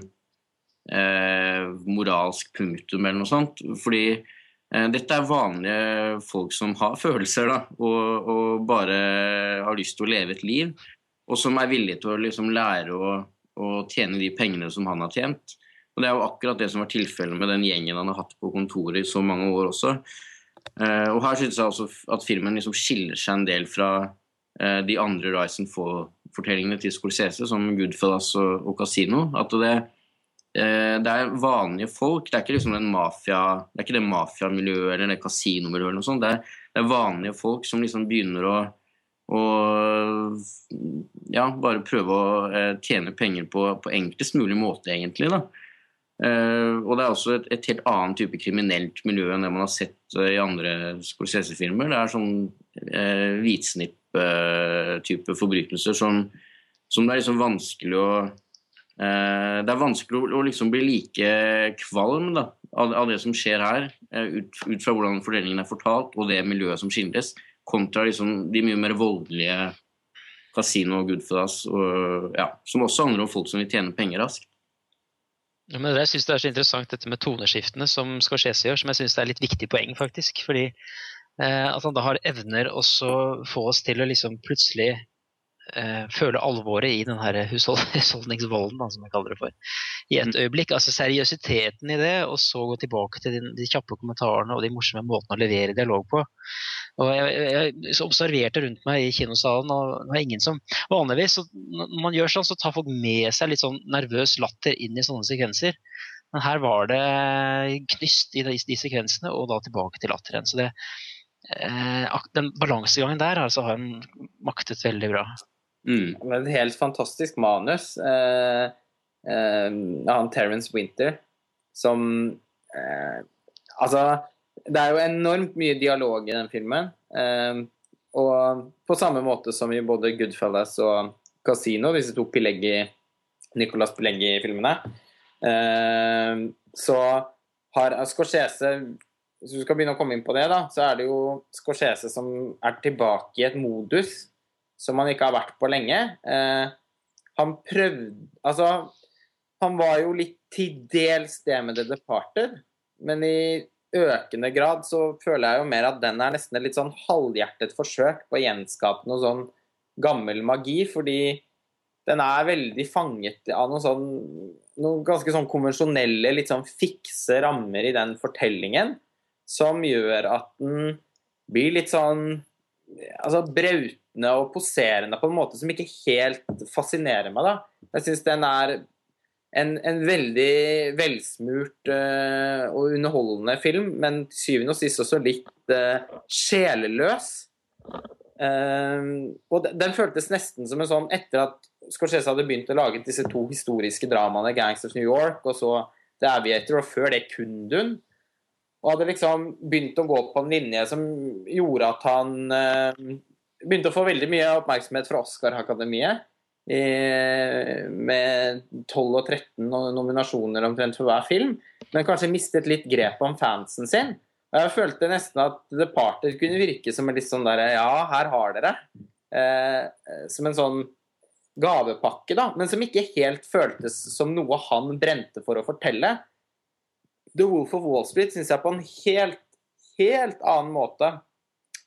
eh, moralsk punktum eller noe sånt. Fordi eh, dette er vanlige folk som har følelser, da, og, og bare har lyst til å leve et liv. Og som er villige til å liksom lære å, å tjene de pengene som han har tjent. Og Det er jo akkurat det som var tilfellet med den gjengen han har hatt på kontoret i så mange år også. Eh, og Her synes jeg også at filmen liksom skiller seg en del fra uh, de andre Rise and Fall-fortellingene til Scorsese, som Goodfellas og, og Casino. At det, uh, det er vanlige folk. Det er ikke liksom den mafia, det er ikke det mafiamiljøet eller det kasinomiljøet eller noe. Det er, det er vanlige folk som liksom begynner å å ja, bare prøve å tjene penger på, på enklest mulig måte, egentlig. da. Eh, og det er også et, et helt annet type kriminelt miljø enn det man har sett eh, i andre Scorsese-filmer. Det er sånn uh, hvitsnipp-type forbrytelser som, som det er liksom vanskelig å Det er vanskelig å, å liksom bli like kvalm da, av, av det som skjer her, ut, ut fra hvordan fordelingen er fortalt, og det miljøet som skildres, kontra liksom de mye mer voldelige Casino og Goodfellas, og, ja, som også handler om folk som vil tjene penger raskt. Men Jeg syns det er så interessant dette med toneskiftene som Scorsese gjør, som jeg syns er litt viktig poeng, faktisk. Fordi eh, at han da har evner også få oss til å liksom plutselig eh, føle alvoret i den her hushold husholdningsvolden, da, som jeg kaller det for, i et øyeblikk. Altså seriøsiteten i det, og så gå tilbake til de, de kjappe kommentarene og de morsomme måtene å levere dialog på. Og jeg, jeg, observerte rundt meg i kinosalen, og det var ingen som Vanligvis så, når man gjør sånn, så tar folk med seg litt sånn nervøs latter inn i sånne sekvenser. Men her var det knyst i de, de sekvensene, og da tilbake til latter igjen. Så det, eh, den balansegangen der altså, har han maktet veldig bra. Mm. er et helt fantastisk manus eh, eh, av han Terence Winter, som eh, Altså, det er jo enormt mye dialog i den filmen. Eh, og på samme måte som i både Goodfellas og Casino, disse to Pileggi, Nicolas Pileggi-filmene, eh, så har Scorsese Hvis du skal begynne å komme inn på det, da, så er det jo Scorsese som er tilbake i et modus som han ikke har vært på lenge. Eh, han prøvde Altså, han var jo litt til dels det med The Departed, men i økende grad så føler jeg jo mer at den er nesten et litt sånn halvhjertet forsøk på å gjenskape noe sånn gammel magi, fordi den er veldig fanget av noen sånn noen ganske sånn konvensjonelle, litt sånn fikse rammer i den fortellingen, som gjør at den blir litt sånn altså brautende og poserende på en måte som ikke helt fascinerer meg. da. Jeg syns den er en, en veldig velsmurt uh, og underholdende film, men til syvende og sist også litt uh, sjeleløs. Uh, og den, føltes nesten som en sånn Etter at Scorsese hadde begynt å lage disse to historiske dramaene, of New York' og så 'The Aviator', og før det 'Kundun', og hadde liksom begynt å gå på en linje som gjorde at han begynte å få veldig mye oppmerksomhet fra Oscar-akademiet. Med 12 og 13 nominasjoner omtrent for hver film. Men kanskje mistet litt grepet om fansen sin. Og jeg følte nesten at The Parted kunne virke som en litt sånn derre Ja, her har dere. Eh, som en sånn gavepakke, da. Men som ikke helt føltes som noe han brente for å fortelle. The Wolf of Wall Street syns jeg på en helt, helt annen måte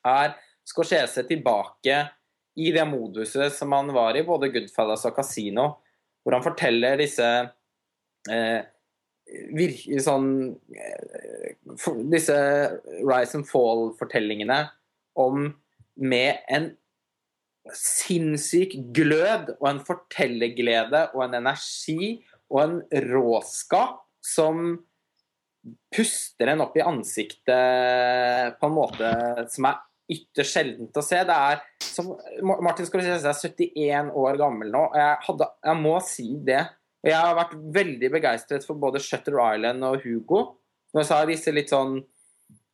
er Scorsese tilbake i det moduset som han var i, både Goodfellas og Casino, hvor han forteller disse eh, virke, sånn, eh, for, Disse rise and fall-fortellingene om med en sinnssyk glød og en fortellerglede og en energi og en råskap som puster en opp i ansiktet på en måte som er ytterst sjeldent å se. Det er som Martin Scorsese er 71 år gammel nå, og jeg, hadde, jeg må si det. Og jeg har vært veldig begeistret for både Shutter Island og Hugo. Når jeg sa, disse litt sånn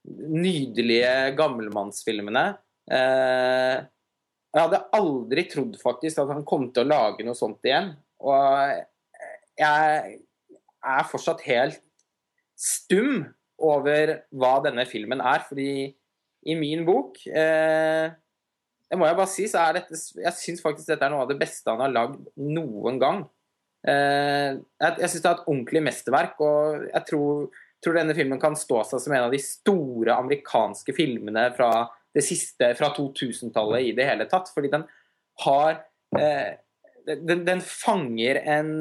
nydelige gammelmannsfilmene. Eh, jeg hadde aldri trodd faktisk at han kom til å lage noe sånt igjen. Og jeg er fortsatt helt stum over hva denne filmen er, fordi i min bok eh, Det må jeg bare si, så er dette Jeg syns faktisk dette er noe av det beste han har lagd noen gang. Eh, jeg jeg syns det er et ordentlig mesterverk, og jeg tror, tror denne filmen kan stå seg som en av de store amerikanske filmene fra det siste, fra 2000-tallet i det hele tatt. Fordi den har eh, den, den, fanger en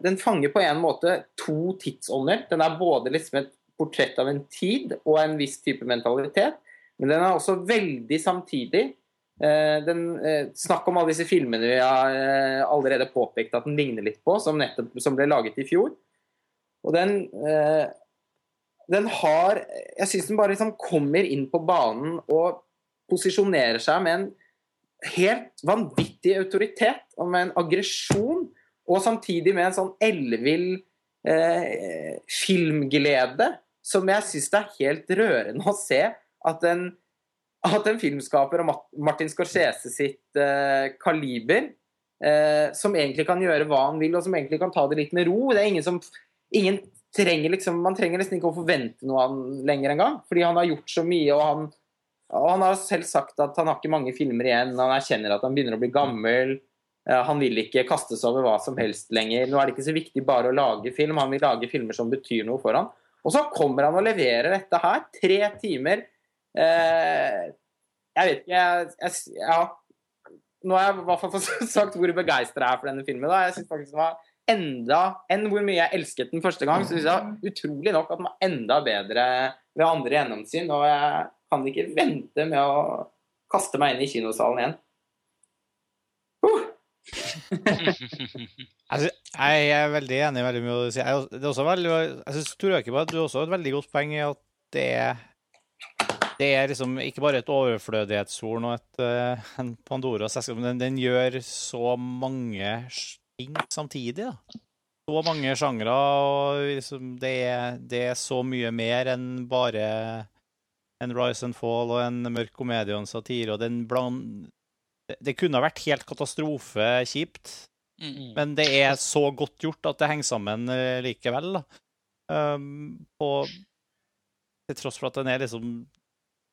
Den fanger på en måte to tidsånder. Den er både liksom et portrett av en tid og en viss type mentalitet, men den er også veldig samtidig. Eh, den, eh, snakk om alle disse filmene vi har eh, allerede påpekt at den ligner litt på, som, nettopp, som ble laget i fjor. Og den den har Jeg syns den bare liksom kommer inn på banen og posisjonerer seg med en helt vanvittig autoritet og med en aggresjon, og samtidig med en sånn ellevill eh, filmglede som jeg syns det er helt rørende å se at en, at en filmskaper av Martin Scorsese sitt eh, kaliber, eh, som egentlig kan gjøre hva han vil, og som egentlig kan ta det litt med ro Det er ingen som ingen trenger liksom, Man trenger nesten ikke å forvente noe av han lenger engang, fordi han har gjort så mye, og han og han har selv sagt at han har ikke mange filmer igjen. Han erkjenner at han begynner å bli gammel. Han vil ikke kastes over hva som helst lenger. Nå er det ikke så viktig bare å lage film, han vil lage filmer som betyr noe for han. Og så kommer han og leverer dette her. Tre timer. Eh, jeg vet ikke jeg, jeg, ja. Nå har jeg i hvert fall sagt hvor begeistra jeg er for denne filmen. Da. Jeg synes faktisk den var enda enn hvor mye jeg elsket den første gang, så syns jeg utrolig nok at den var enda bedre ved andre gjennomsyn. Og jeg kan ikke vente med å kaste meg inn i kinosalen igjen. Uh. jeg er veldig enig i veldig mye du sier. Jeg, det er også veldig, jeg synes Tor Økeberg, du har også et veldig godt poeng i at det er, det er liksom ikke bare et overflødighetshorn og et, uh, en Pandoras eske, men den, den, gjør så mange ting samtidig. da. Så mange sjangre, og liksom det, er, det er så mye mer enn bare en Rise and Fall og en mørk komedie og en satire. og den bland... Det kunne ha vært helt katastrofekjipt, mm. men det er så godt gjort at det henger sammen likevel. da. Um, og til tross for at den er liksom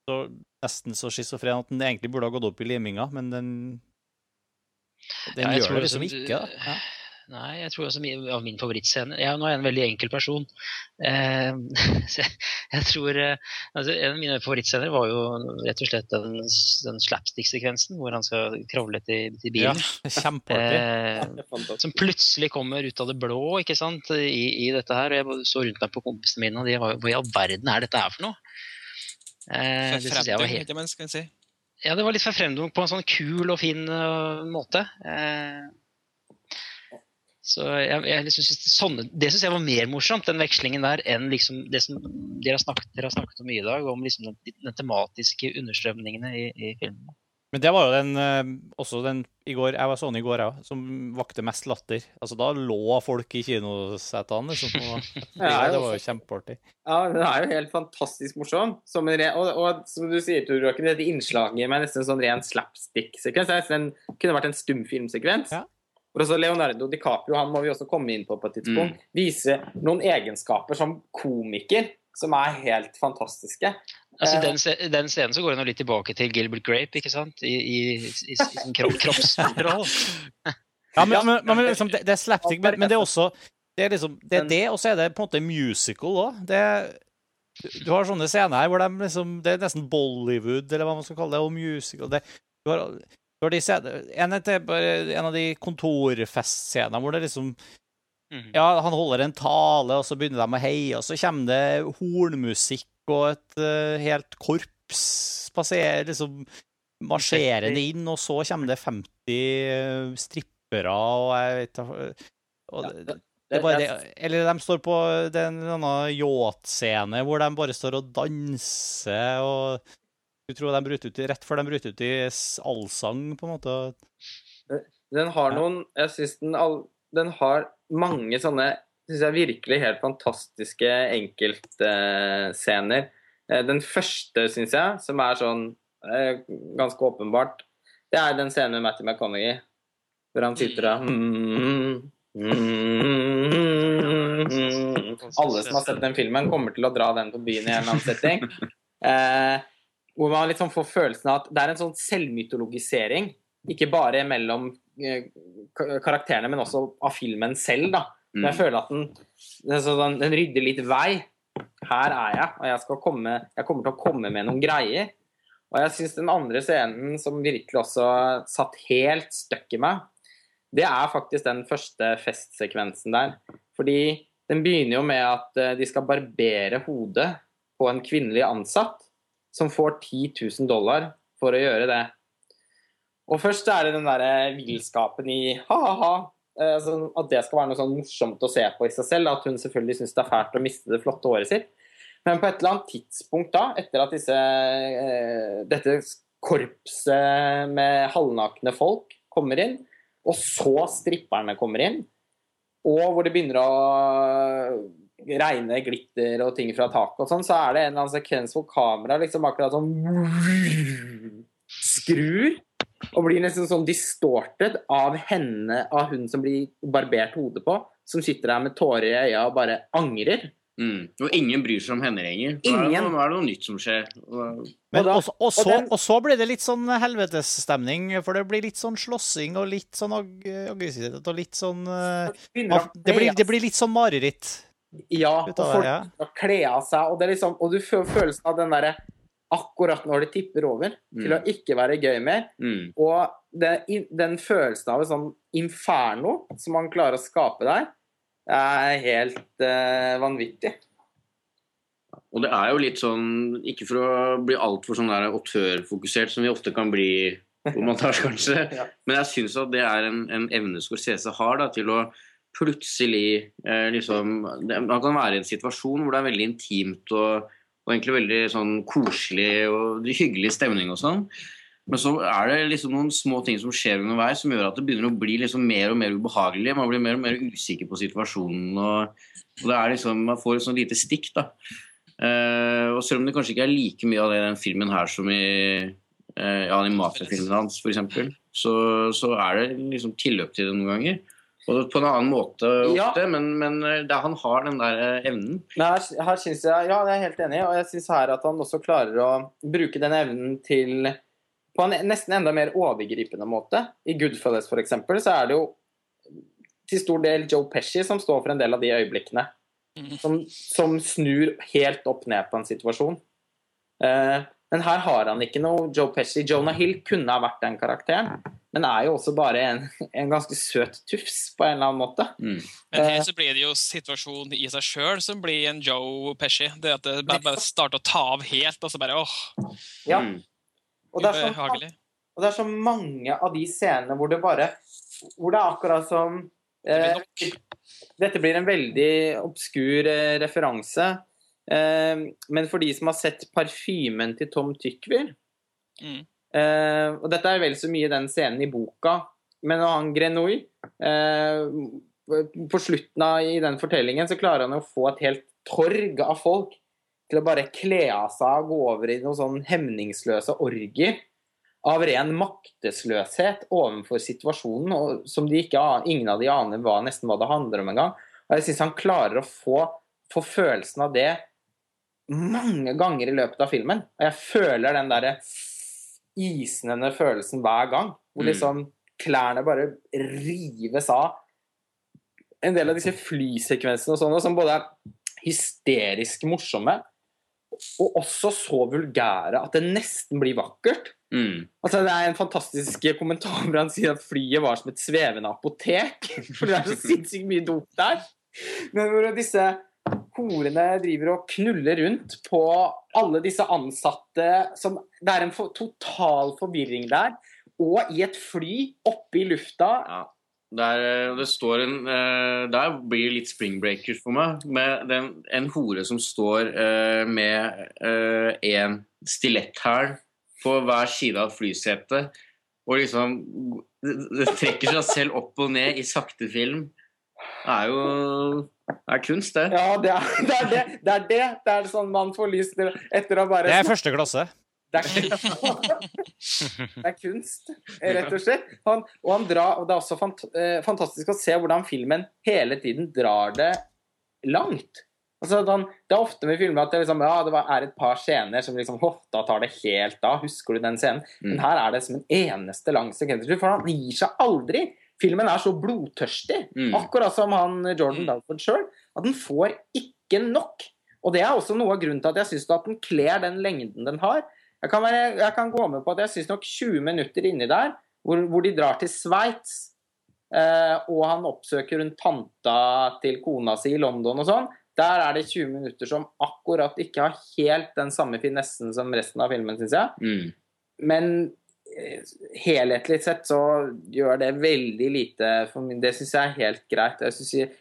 så, nesten så schizofren at den egentlig burde ha gått opp i liminga, men den, den ja, gjør det liksom ikke. da. Ja. Nei, jeg tror også min, av min favorittscene ja, Nå er jeg en veldig enkel person. Eh, så jeg, jeg tror eh, altså, En av mine favorittscener var jo rett og slett den, den slapstick-sekvensen hvor han skal kravle til, til Ja, kjempeartig. Eh, som plutselig kommer ut av det blå ikke sant, i, i dette her. og Jeg så rundt meg på kompisene mine, og de var hva i all verden er dette her for noe? Eh, det synes jeg var helt, ikke skal si. ja, det var litt forfremdende på en sånn kul og fin uh, måte. Eh, så jeg, jeg liksom synes det, sånne, det syns jeg var mer morsomt, den vekslingen der, enn liksom det som dere har snakket, dere har snakket om mye i dag, om liksom den, den tematiske understrømningene i, i filmen. Men det var jo den eh, også den i går, Jeg var sånn i går, jeg òg, som vakte mest latter. Altså, da lå folk i kinosetene, liksom. Og, Ja, det var jo kjempeartig. Ja, den er jo helt fantastisk morsom. Som en og, og som du sier, Tor Råken, dette innslaget med nesten en sånn ren slapstick-sekvens. Det nesten kunne vært en stumfilmsekvens. Ja. Og også Leonardo DiCaprio han må vi også komme inn på på et tidspunkt, vise noen egenskaper som komiker som er helt fantastiske. Altså, Eh. den, den scenen så går nå litt tilbake til Gilbert Grape, ikke sant? I, i, i, i sin kropp, kroppskontroll. Ja, men, men, men liksom, det, det er slapstick, men, men det er også Det er liksom, det er det, og så er det på en måte musical òg. Du har sånne scener her hvor de liksom Det er nesten Bollywood, eller hva man skal kalle det, og musical. Det, du har, du har de scener, en, en av de kontorfestscenene hvor det liksom Mhm. Ja, han holder en tale, og så begynner de å heie, og så kommer det hornmusikk og et uh, helt korps passerer, liksom marsjerende inn, og så kommer det 50 eh, strippere, og jeg vet og det, det er bare det. Eller de står på den yacht-scene hvor de bare står og danser, og du tror de bryter ut i, rett før de bryter ut i allsang, på en måte. Den har noen Jeg syns den, den har mange sånne synes jeg virkelig helt fantastiske enkeltscener. Eh, Den første, syns jeg, som er sånn eh, ganske åpenbart, det er den scenen med Matty McConaughey. Hvor han sitter og mm, mm, mm. Alle som har sett den filmen, kommer til å dra den på byen i en eller annen setting. Eh, hvor man liksom får følelsen av at det er en sånn selvmytologisering. Ikke bare mellom eh, karakterene, men også av filmen selv. da. Mm. Men jeg føler at den, den, den, rydder litt vei. Her er jeg, og jeg, komme, jeg kommer til å komme med noen greier. Og jeg syns den andre scenen som virkelig også satt helt støkk i meg, det er faktisk den første festsekvensen der. Fordi den begynner jo med at eh, de skal barbere hodet på en kvinnelig ansatt som får 10 000 dollar for å gjøre det. Og først er det den derre villskapen i ha-ha-ha. Eh, at det skal være noe sånn morsomt å se på i seg selv. At hun selvfølgelig syns det er fælt å miste det flotte håret sitt. Men på et eller annet tidspunkt da, etter at disse, eh, dette korpset med halvnakne folk kommer inn, og så stripperne kommer inn, og hvor det begynner å regne glitter og ting fra taket og sånn, så er det en eller annen sekvens hvor kameraet liksom akkurat sånn skrur og blir nesten sånn distortet av henne, av hun som blir barbert hodet på, som sitter der med tårer i øya og bare angrer. Mm. Og ingen bryr seg om henne lenger. Nå er, Ingen. nå er det noe nytt som skjer. Men Og da- og, så, og den- og så blir det litt sånn helvetesstemning, for det blir litt sånn slåssing og litt sånn aggressivitet og litt sånn eh, det, blir, det blir litt sånn mareritt. Ja, og folk kle av seg, og, det er liksom, og du føler følelsen av den derre akkurat når det tipper over, til å ikke være gøy mer. Mm. Og det, den følelsen av et sånn inferno som man klarer å skape der, er helt uh, vanvittig. Og det er jo litt sånn, ikke for å bli altfor sånn der autørfokusert, som vi ofte kan bli på montasje, kanskje, Ja. men jeg syns at det er en, en evne Scorsese har da, til å plutselig eh, liksom det, Man kan være i en situasjon hvor det er veldig intimt og, og egentlig veldig sånn koselig og hyggelig stemning og sånn. Men så er det liksom noen små ting som skjer underveis som gjør at det begynner å bli liksom mer og mer ubehagelig. Man blir mer og mer usikker på situasjonen. Og, og det er liksom, Man får et sånn lite stikk. da. Eh, og Selv om det kanskje ikke er like mye av det i den filmen her som i eh, ja, animatorfilmen hans, f.eks., så, så er det liksom tilløp til det noen ganger. På en annen måte Ja. men, men eh, det, han har den der eh, evnen. Her, her synes jeg, ja, jeg er helt enig, og jeg syns her at han også klarer å bruke den evnen til på en nesten enda mer overgripende måte. I Goodfellas eksempel, så er det jo til stor del Joe Pesci som står for en del av de øyeblikkene. Mm. Som, som snur helt opp ned på en situasjon. Eh, men her har han ikke noe Joe Pesci. Jonah Hill kunne ha vært den karakteren, men er jo også bare en, en ganske søt tufs på en eller annen måte. Mm. Men Eh. her så blir det jo situasjonen i seg sjøl som blir en Joe Pesci. Det at det bare, bare starter å ta av helt, og så bare åh, Ja, Mm. og det er så. Og det er så mange av de scenene hvor det bare Hvor det er akkurat som eh, Det blir Dette blir en veldig obskur eh, referanse. Eh, men for de som har sett parfymen til Tom Tykvir Mm. eh, Og dette er vel så mye den scenen i boka, men når han Grenouille eh, På slutten av i den fortellingen så klarer han å få et helt torg av folk til å bare kle av seg og gå over i noen sånn hemningsløse orgier av ren maktesløshet overfor situasjonen, og som de ikke, ingen av de aner hva, nesten hva det handler om engang. Og jeg syns han klarer å få, få følelsen av det mange ganger i løpet av filmen. Og jeg føler den derre isnende følelsen hver gang, hvor Mm. liksom klærne bare rives av. En del av disse flysekvensene og sånne, som både er hysterisk morsomme, og også så vulgære at det nesten blir vakkert. Mm. Altså, det er en fantastisk kommentar hvor han sier at flyet var som et svevende apotek. For det er så sinnssykt mye dop der. Men hvor disse horene driver og knuller rundt på alle disse ansatte som Det er en for, total forvirring der. Og i et fly oppe i lufta Ja. Der, eh, det står en, eh, der blir det litt springbreakers for meg. Med den, en hore som står eh, med en stiletthæl på hver side av flysetet. Og liksom det trekker seg selv opp og ned i sakte film. Det er jo det er kunst, det. Ja, det er det. Er det, det, er det. det er sånn man får lyst til etter å bare Det er første klasse. Det er, det er kunst, rett og slett. Han, og, han drar, og det er også fant, eh, fantastisk å se hvordan filmen hele tiden drar det langt. Altså, han, det er ofte med filmer at det, liksom, ja, det var, er et par scener som liksom, «Åh, da tar det helt av. Husker du den scenen? Men Mm. her er det som en eneste lang sekvens. For han gir seg aldri. Filmen er så blodtørstig, Mm. akkurat som han Jordan Belford sjøl, at den får ikke nok. Og det er også noe av grunnen til at jeg syns at den kler den lengden den har. Jeg kan, være, jeg kan gå med på at jeg syns nok 20 minutter inni der, hvor, hvor de drar til Sveits, eh, og han oppsøker hun tanta til kona si i London og sånn, der er det 20 minutter som akkurat ikke har helt den samme finessen som resten av filmen, syns jeg. Mm. Men helhetlig sett så gjør det veldig lite for min Det syns jeg er helt greit. Jeg syns, jeg,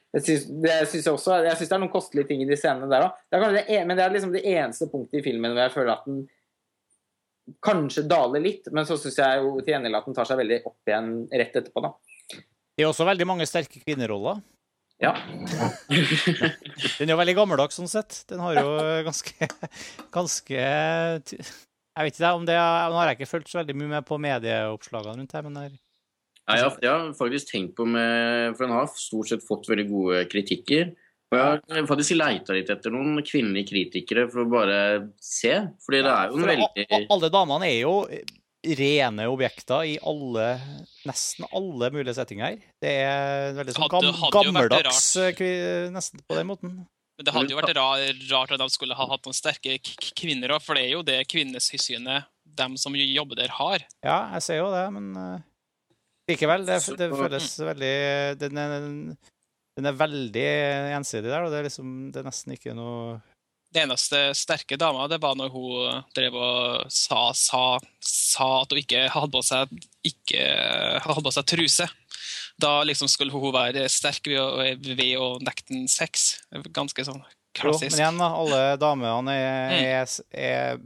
det syns også Jeg synes det er noen kostelige ting i de scenene der òg. Men det er liksom det eneste punktet i filmen hvor jeg føler at den kanskje daler litt, men så syns jeg jo til gjengjeld at den tar seg veldig opp igjen rett etterpå, da. Det er også veldig mange sterke kvinneroller. Ja. Den er jo veldig gammeldags sånn sett. Den har jo ganske, ganske Jeg vet ikke om det er, Nå har jeg ikke fulgt så veldig mye med på medieoppslagene rundt her, men der, Nei, jeg, har- jeg har faktisk tenkt på med For en har stort sett fått veldig gode kritikker. Og jeg har faktisk leita litt etter noen kvinnelige kritikere for å bare se. Fordi det er jo en For veldig Alle damene er jo rene objekter i alle Nesten alle mulige settinger. Det er veldig sånn gam, gammeldags eh, nesten på den måten. Men det hadde jo vært rart at de skulle ha hatt noen sterke kvinner òg, for det er jo det kvinnesynet de som jobber der, har. Ja, jeg ser jo det, men eh, likevel. Det, det føles veldig den er, den er veldig ensidig der, og det er liksom Det er nesten ikke noe Det eneste sterke dama, det var når hun drev og sa, sa, sa at hun ikke hadde på seg, ikke hadde på seg truse. Da liksom skulle hun være sterk ved å, ved å nekte den sex. Ganske sånn Jo, klassisk. men igjen, da. Alle damene er, Mm. er, er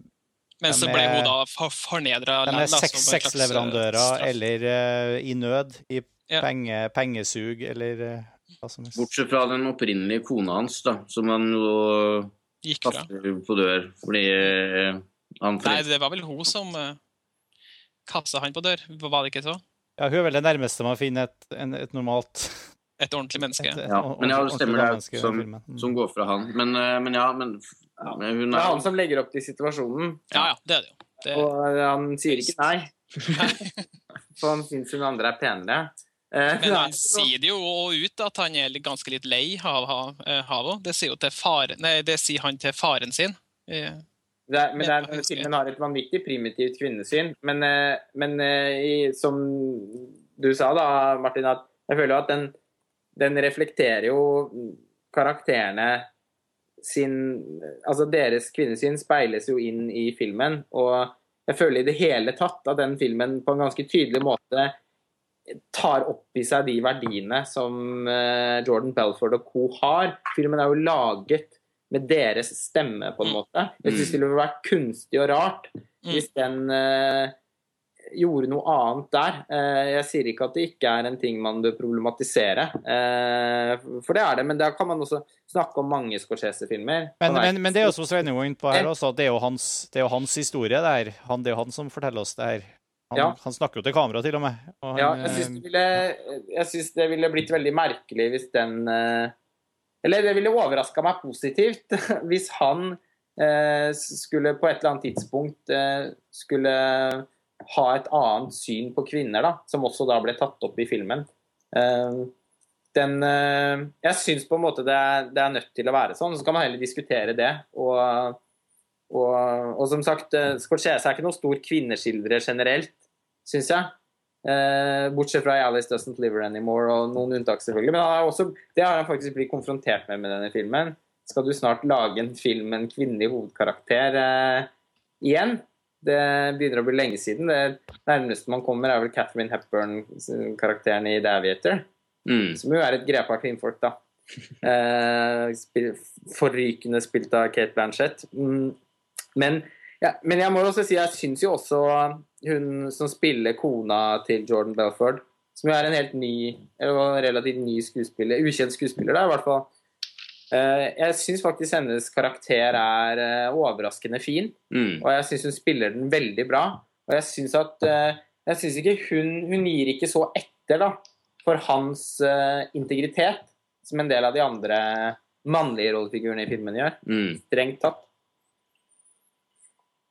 Men så ble hun da for, fornedra. De er sex, sexleverandører eller uh, i nød, i Ja. penge, pengesug eller uh, hva som helst. Bortsett fra den opprinnelige kona hans, da, som han jo Gikk fra. på dør fordi uh, han Nei, det var vel hun som uh, kasta han på dør. Var det ikke så? Ja, hun er vel det nærmeste man finner et, en, et normalt Et ordentlig menneske. et, et, Ja, men ja, det stemmer det, som- Mm. som går fra han. Men, eh, men ja, men, men hun Det er er han som legger opp til situasjonen, Ja, ja, det er det jo. Det, og han sier ikke nei. For han syns hun andre er penere. Eh, Men han sier det jo ut at han er ganske litt lei av ha- eh, Det sier, jo til faren, nei, det sier han til faren sin. Det er, men er, filmen har et vanvittig primitivt kvinnesyn. Men, eh, men eh, i, som du sa da, Martin, at jeg føler at den, den reflekterer jo karakterene sin Altså deres kvinnesyn speiles jo inn i filmen. Og jeg føler i det hele tatt at den filmen på en ganske tydelig måte tar opp i seg de verdiene som eh, Jordan Belford og co. har. Filmen er jo laget med deres stemme, på en måte. Jeg syns det ville vært kunstig og rart hvis den eh, gjorde noe annet der. Eh, jeg sier ikke at det ikke er en ting man bør problematisere, eh, for det er det. Men da kan man også snakke om mange Scorsese-filmer. Men, men, men det er jo som Svein var inne på her også, det er jo hans, det er jo hans historie det her. Han, det er jo han som forteller oss det her. Han, Ja. han snakker jo til kamera, til og med. Og han, Ja, jeg syns det, synes det ville blitt veldig merkelig hvis den eh, Eller det ville overraska meg positivt hvis han eh, skulle på et eller annet tidspunkt eh, skulle ha et annet syn på kvinner, da, som også da ble tatt opp i filmen. Eh, den eh, Jeg syns på en måte det er, det er nødt til å være sånn. Så kan man heller diskutere det. Og, og, og som sagt, eh, Scorsese er ikke noen stor kvinneskildrer generelt, syns jeg. Eh, bortsett fra 'Alice Doesn't Live Anymore' og noen unntak, selvfølgelig. Men han er også, det har han faktisk blitt konfrontert med med denne filmen. Skal du snart lage en film med en kvinnelig hovedkarakter eh, igjen? Det begynner å bli lenge siden. Det nærmeste man kommer, er vel Catherine Hepburn-karakteren i The Aviator. Mm. Som jo er et grepart kvinnfolk, da. Eh, spil, forrykende spilt av Kate Blanchett. Mm. Men, ja, men jeg må også si jeg syns jo også hun som spiller kona til Jordan Belford, som jo er en helt ny, eller relativt ny skuespiller, ukjent skuespiller, da, i hvert fall. Eh, jeg syns faktisk hennes karakter er eh, overraskende fin. Mm. Og jeg syns hun spiller den veldig bra. Og jeg syns at eh, Jeg synes ikke hun Hun gir ikke så etter, da, for hans integritet som en del av de andre mannlige rollefigurene i filmen gjør. Mm. Strengt tatt.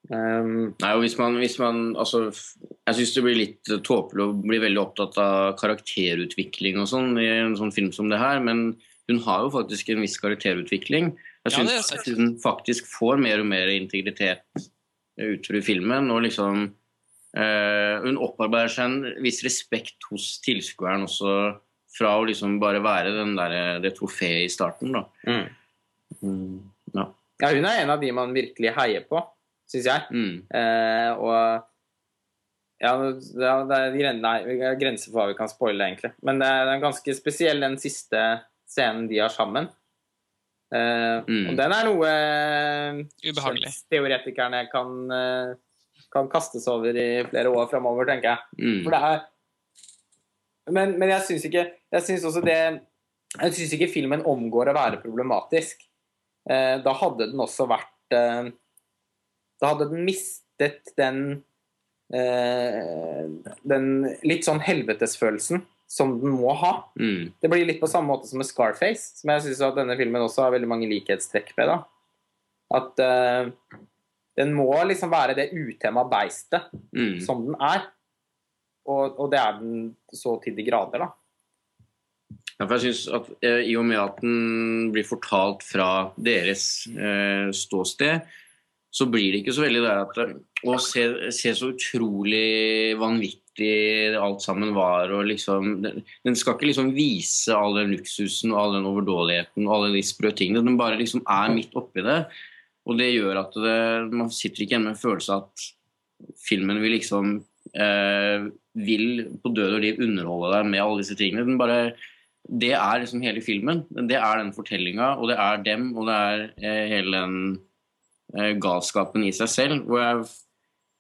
Um, Nei, og hvis man, hvis man altså, Jeg syns det blir litt tåpelig å bli veldig opptatt av karakterutvikling og sånn i en sånn film som det her, men hun har jo faktisk en viss karakterutvikling. Jeg Ja, syns at hun faktisk får mer og mer integritet utover i filmen, og liksom eh, Hun opparbeider seg en viss respekt hos tilskueren også, fra å liksom bare være den der, det trofeet i starten, da. mm. Mm. Ja. Ja, hun er en av de man virkelig heier på, syns jeg. Mm. Eh, og ja, det er, det er nei, er grenser for hva vi kan spoile, egentlig. Men det er, det er ganske spesiell, den siste scenen de har sammen. Eh, Mm. Og den er noe eh, Ubehagelig. teoretikerne kan, eh, kan kastes over i flere år framover, tenker jeg. Mm. For det er Men, men jeg syns ikke Jeg syns også det Jeg syns ikke filmen omgår å være problematisk. Eh, da hadde den også vært eh, Da hadde den mistet den eh, Den litt sånn helvetesfølelsen som den må ha. Mm. Det blir litt på samme måte som med Scarface, som jeg syns denne filmen også har veldig mange likhetstrekk med. da. At eh, den må liksom være det utemma beistet Mm. som den er. Og, og det er den så til de grader, da. Ja, for jeg synes at eh, I og med at den blir fortalt fra deres eh, ståsted, så blir det ikke så veldig der at Å, se, se så utrolig vanvittig alt sammen var. og liksom, den, den skal ikke liksom vise all den luksusen og all den overdådigheten og alle de sprø tingene. Den bare liksom er midt oppi det. Og det gjør at det, man sitter ikke igjen med en følelse av at filmen vil liksom eh, vil på død og liv underholde deg med alle disse tingene. Den bare det er liksom hele filmen. Det er den fortellinga, og det er dem, og det er eh, hele den galskapen i seg selv. hvor jeg,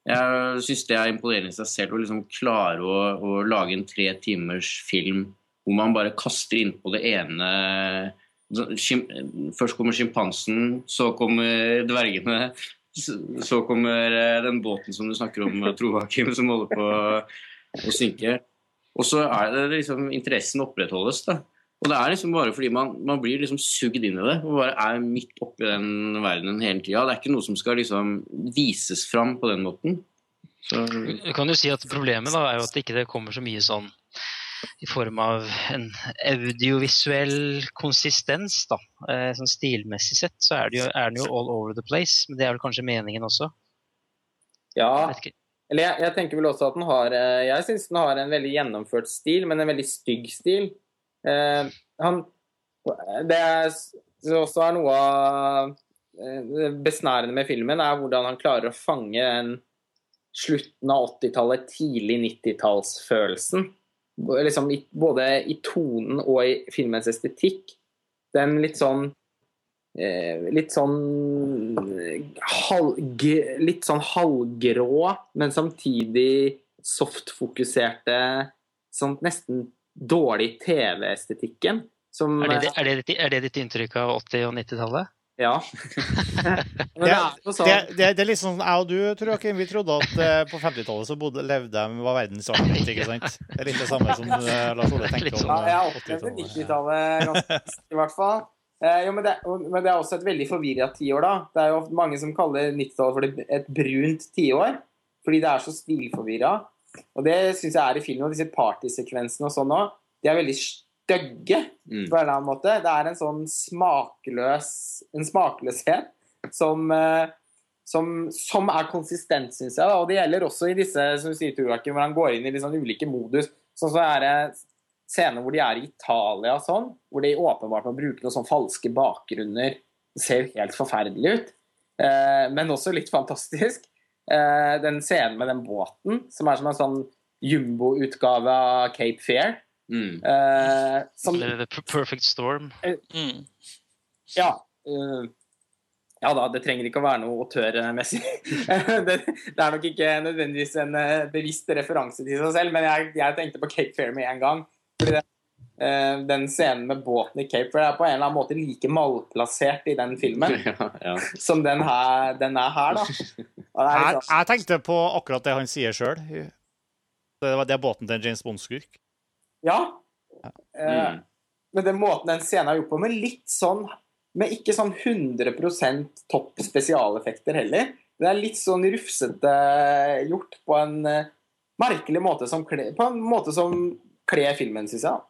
jeg syns det er imponerende i seg selv å liksom klare å, å lage en tre timers film hvor man bare kaster innpå det ene Først kommer sjimpansen, så kommer dvergene, så, kommer eh, den båten som du snakker om, Tro Hakim, som holder på å synke. Og så er det liksom interessen opprettholdes. da. Og det er liksom bare fordi man, man blir liksom sugd inn i det og bare er midt oppi den verdenen hele tida. Det er ikke noe som skal liksom vises fram på den måten. Så, Du kan jo si at Problemet da er jo at det ikke kommer så mye sånn i form av en audiovisuell konsistens, da. Eh, sånn stilmessig sett så er, det jo, er den jo all over the place, men det er vel kanskje meningen også. Ja, Jeg eller jeg, jeg tenker vel også at den har eh, Jeg syns den har en veldig gjennomført stil, men en veldig stygg stil. Eh, han Det som også er noe av eh, besnærende med filmen, er hvordan han klarer å fange en slutten av 80-tallet, tidlig 90-tallsfølelsen. Liksom både i tonen og i filmens estetikk. Den litt sånn eh, Litt sånn halg, Litt sånn halvgrå, men samtidig softfokuserte Sånn nesten dårlig TV-estetikken. Som Er det, er, det er det ditt inntrykk av 80- og 90-tallet? Ja. Det er sånn Det, det, det er litt sånn jeg og du, tror jeg, vi trodde at eh, på 50-tallet så bodde, levde de var verdens artigste, ikke sant? Det er litt det samme som eh, Lars Ole tenker sånn. om Ja, eh, jeg opplevde 80-tallet. 90-tallet ganske i hvert fall. Eh, jo, men, det, men det er også et veldig forvirra tiår, da. Det er jo mange som kaller 90-tallet for et brunt tiår. Fordi det er så stilforvirra. Og det syns jeg er i filmen. Og disse partysekvensene og sånn òg, de er veldig stygge Mm. på en eller annen måte. Det er en sånn smakløs En smakløshet som eh, som, som er konsistent, syns jeg. Da. Og det gjelder også i disse som du sier, Joakim, hvor han går inn i sånn ulike modus. Sånn så er det scener hvor de er i Italia og sånn, hvor de åpenbart må bruke noen sånn falske bakgrunner. Det ser jo helt forferdelig ut, eh, men også litt fantastisk. Eh, den scenen med den båten, som er som en sånn jumbo-utgave av Cape Fair. Mm. Eh, som The Perfect Storm? Mm. Ja. Uh, ja da, det trenger ikke å være noe autørmessig. det, det er nok ikke nødvendigvis en eh, bevisst referanse til seg selv, men jeg, jeg tenkte på Cape Fair med en gang. Fordi det, eh, den scenen med båten i Cape Fair er på en eller annen måte like malplassert i den filmen Ja, ja. som den, her, den er her, da. Og det er Jeg, sånn, jeg tenkte på akkurat det han sier sjøl. Det, det er båten til en James Bond-skurk. ja. ja. Mm. Men den måten den scenen er gjort på, med litt sånn Med ikke sånn 100% topp spesialeffekter heller. Det er litt sånn rufsete gjort på en eh, merkelig måte som På en måte som kler filmen, syns jeg.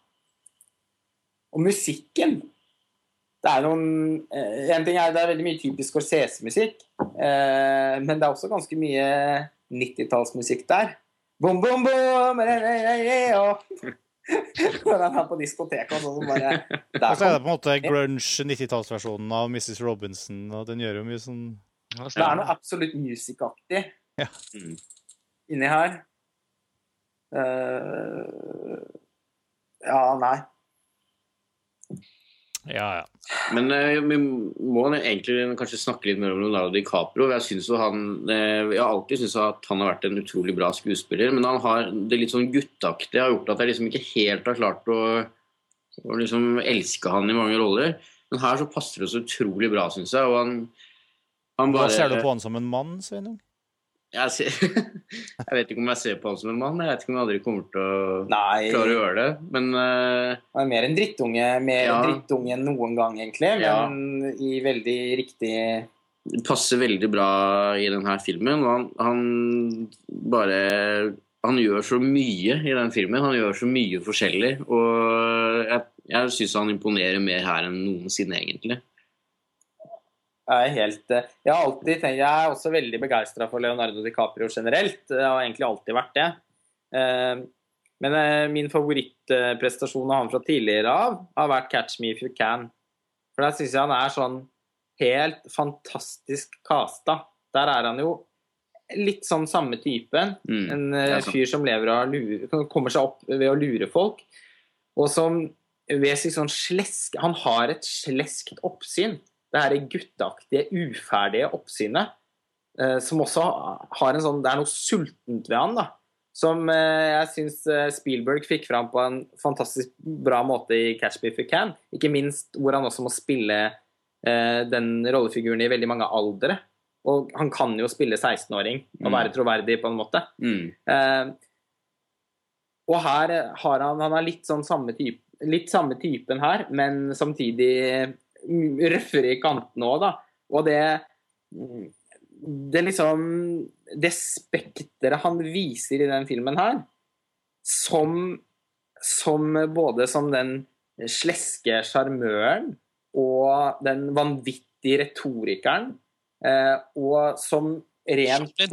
Og musikken Det er noen eh, En ting er det er veldig mye typisk Corsese-musikk, eh, men det er også ganske mye 90-tallsmusikk der. Bom, bom, bom, re, re, re, re, og Når er på diskoteket og sånn, så bare Og så er det på en måte grunge 90-tallsversjonen av Mrs. Robinson, og den gjør jo mye sånn Det er noe absolutt music-aktig Ja. Mm. inni her. Uh, ja, nei. Ja, ja. Men eh, vi må egentlig kanskje snakke litt mer om Leonardo DiCaprio. Jeg, synes jo han, eh, jeg har alltid syntes at han har vært en utrolig bra skuespiller, men han har det litt sånn gutteaktige har gjort at jeg liksom ikke helt har klart å, å liksom elske han i mange roller. Men her så passer det så utrolig bra, syns jeg. Og han, han Hva ser du på han som en mann, Sveinung? Jeg, ser, jeg vet ikke om jeg ser på han som en mann. Jeg vet ikke om jeg aldri kommer til å Nei. klare å gjøre det. Men uh, Han er mer en drittunge, mer Ja. drittunge enn noen gang, egentlig. Ja. Men i veldig riktig det passer veldig bra i denne filmen. Og han, han bare Han gjør så mye i den filmen. Han gjør så mye forskjellig. Og jeg, jeg syns han imponerer mer her enn noensinne, egentlig. Jeg helt eh, Jeg har alltid tenkt Jeg er også veldig begeistra for Leonardo DiCaprio generelt. Jeg har egentlig alltid vært det. Eh, Men eh, min favorittprestasjon av han fra tidligere av har vært 'Catch Me If You Can'. For der syns jeg han er sånn helt fantastisk casta. Der er han jo litt sånn samme typen. Mm. En fyr som lever av lure, kommer seg opp ved å lure folk. Og som ved sitt sånn slesk Han har et sleskt oppsyn. Det her gutteaktige, uferdige oppsynet. Eh, som også har en sånn Det er noe sultent ved han, da. Som eh, jeg syns eh, Spielberg fikk fram på en fantastisk bra måte i 'Catch Me If You Can'. Ikke minst hvor han også må spille eh, den rollefiguren i veldig mange aldre. Og han kan jo spille 16-åring og Mm. være troverdig, på en måte. Mm. Eh, og her har han Han er litt sånn samme type Litt samme typen her, men samtidig røffere i kantene òg, da. Og det mm, Det liksom Det spekteret han viser i den filmen her, som som både som den sleske sjarmøren og den vanvittige retorikeren, eh, og som rent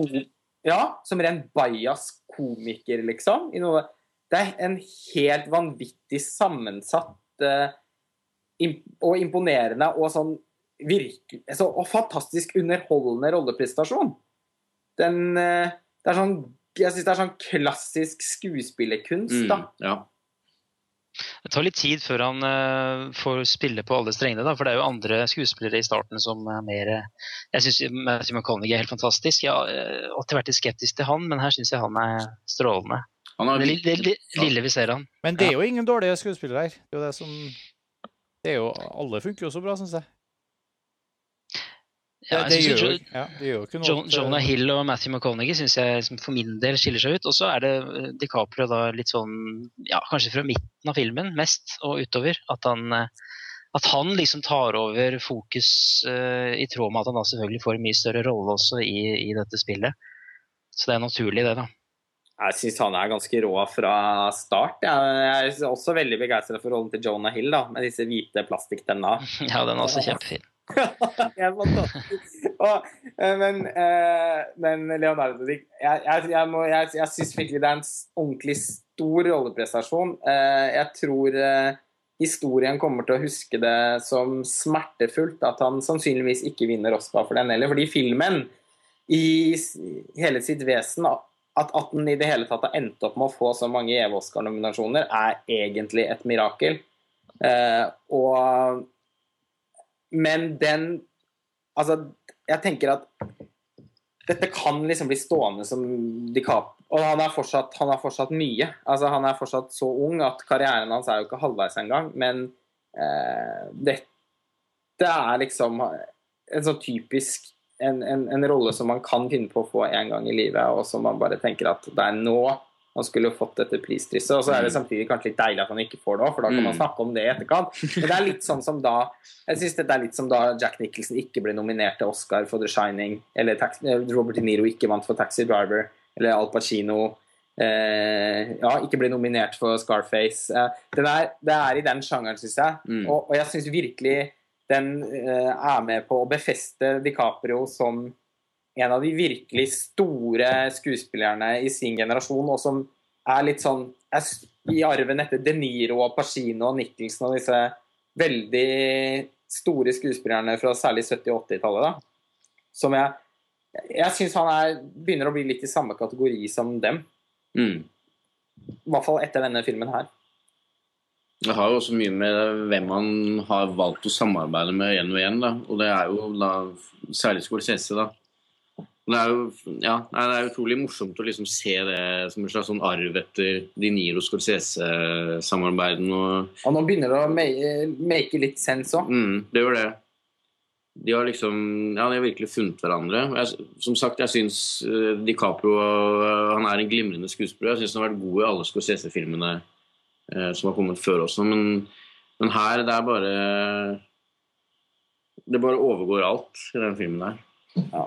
Ja, som ren bajas komiker, liksom. I noe, det er en helt vanvittig sammensatt im og imponerende og sånn virke, så, Og fantastisk underholdende rolleprestasjon. Den eh, Det er sånn Jeg syns det er sånn klassisk skuespillerkunst, da. Mm, ja. Det tar litt tid før han uh, får spille på alle strengene, da, for det er jo andre skuespillere i starten som er mer uh, Jeg syns Matthew McConaughey er helt fantastisk. Jeg har eh, alltid vært litt skeptisk til han, men her syns jeg han er strålende. Han Det lille, det virkelig- lille vi ser han. Men det er jo ingen dårlige skuespillere her. Det er jo det som det er jo, Alle funker jo så bra, syns jeg. Ja, det, det, gjør jo ja, det gjør ikke noe John, eh, Jonah Hill og Matthew McConaughey syns jeg liksom, for min del skiller seg ut. Og så er det eh, DiCaprio da litt sånn ja, Kanskje fra midten av filmen mest og utover. At han, eh, at han liksom tar over fokus uh, i tråd med at han da selvfølgelig får en mye større rolle også i, i dette spillet. Så det er naturlig, det, da. Jeg syns han er ganske rå fra start. Jeg er også veldig begeistra for rollen til Jonah Hill, da, med disse hvite plastikktenna. Ja, den er også kjempefin. Og, eh, men, eh, men Leonardo Jeg, jeg, jeg, må- jeg, jeg syns virkelig det er en ordentlig stor rolleprestasjon. Eh, jeg tror historien kommer til å huske det som smertefullt at han sannsynligvis ikke vinner Oscar for den heller. Fordi filmen i hele sitt vesen at at den i det hele tatt har endt opp med å få så mange EV-Oscar-nominasjoner, er egentlig et mirakel. Eh, og Men den Altså, jeg tenker at dette kan liksom bli stående som DiCap. Og han er, fortsatt, han er fortsatt mye. Altså, han er fortsatt så ung at karrieren hans er jo ikke halvveis engang. Men eh, dette er liksom en sånn typisk en, en, en rolle som man kan finne på å få en gang i livet, og som man bare tenker at det er nå man skulle fått dette prisdrysset. Og så er det samtidig kanskje litt deilig at man ikke får det òg, for da kan man Mm. snakke om det i etterkant. Men det er litt sånn som da Jeg synes det er litt som da Jack Nicholson ikke ble nominert til Oscar for The Shining, eller eh, Robert De Niro ikke vant for Taxi Driver, eller Al Pacino eh, ja, ikke ble nominert for Scarface. Eh, den er, det er i den sjangeren, syns jeg. Mm. Og, og jeg syns virkelig den eh, er med på å befeste DiCaprio som en av de virkelig store skuespillerne i sin generasjon, og som er litt sånn er i arven etter De Niro og Pacino og Nicholson og disse veldig store skuespillerne fra særlig 70- og 80-tallet. da. Som jeg jeg syns han er, begynner å bli litt i samme kategori som dem. Mm. I hvert fall etter denne filmen her. Det har jo også mye med hvem man har valgt å samarbeide med igjen og igjen. Da. Og det er jo da særlig Scorsese, da. Det er jo ja, det er utrolig morsomt å liksom se det som en slags sånn arv etter De Niro Scorsese-samarbeiden. og Og nå begynner det å make litt sense òg. mm, Det gjør det. De har liksom Ja, de har virkelig funnet hverandre. Jeg, som sagt, jeg syns uh, DiCaprio uh, han er en glimrende skuespiller. Jeg syns han har vært god i alle Scorsese-filmene som har kommet før også, men, men her, det er bare Det bare overgår alt i den filmen her. Ja.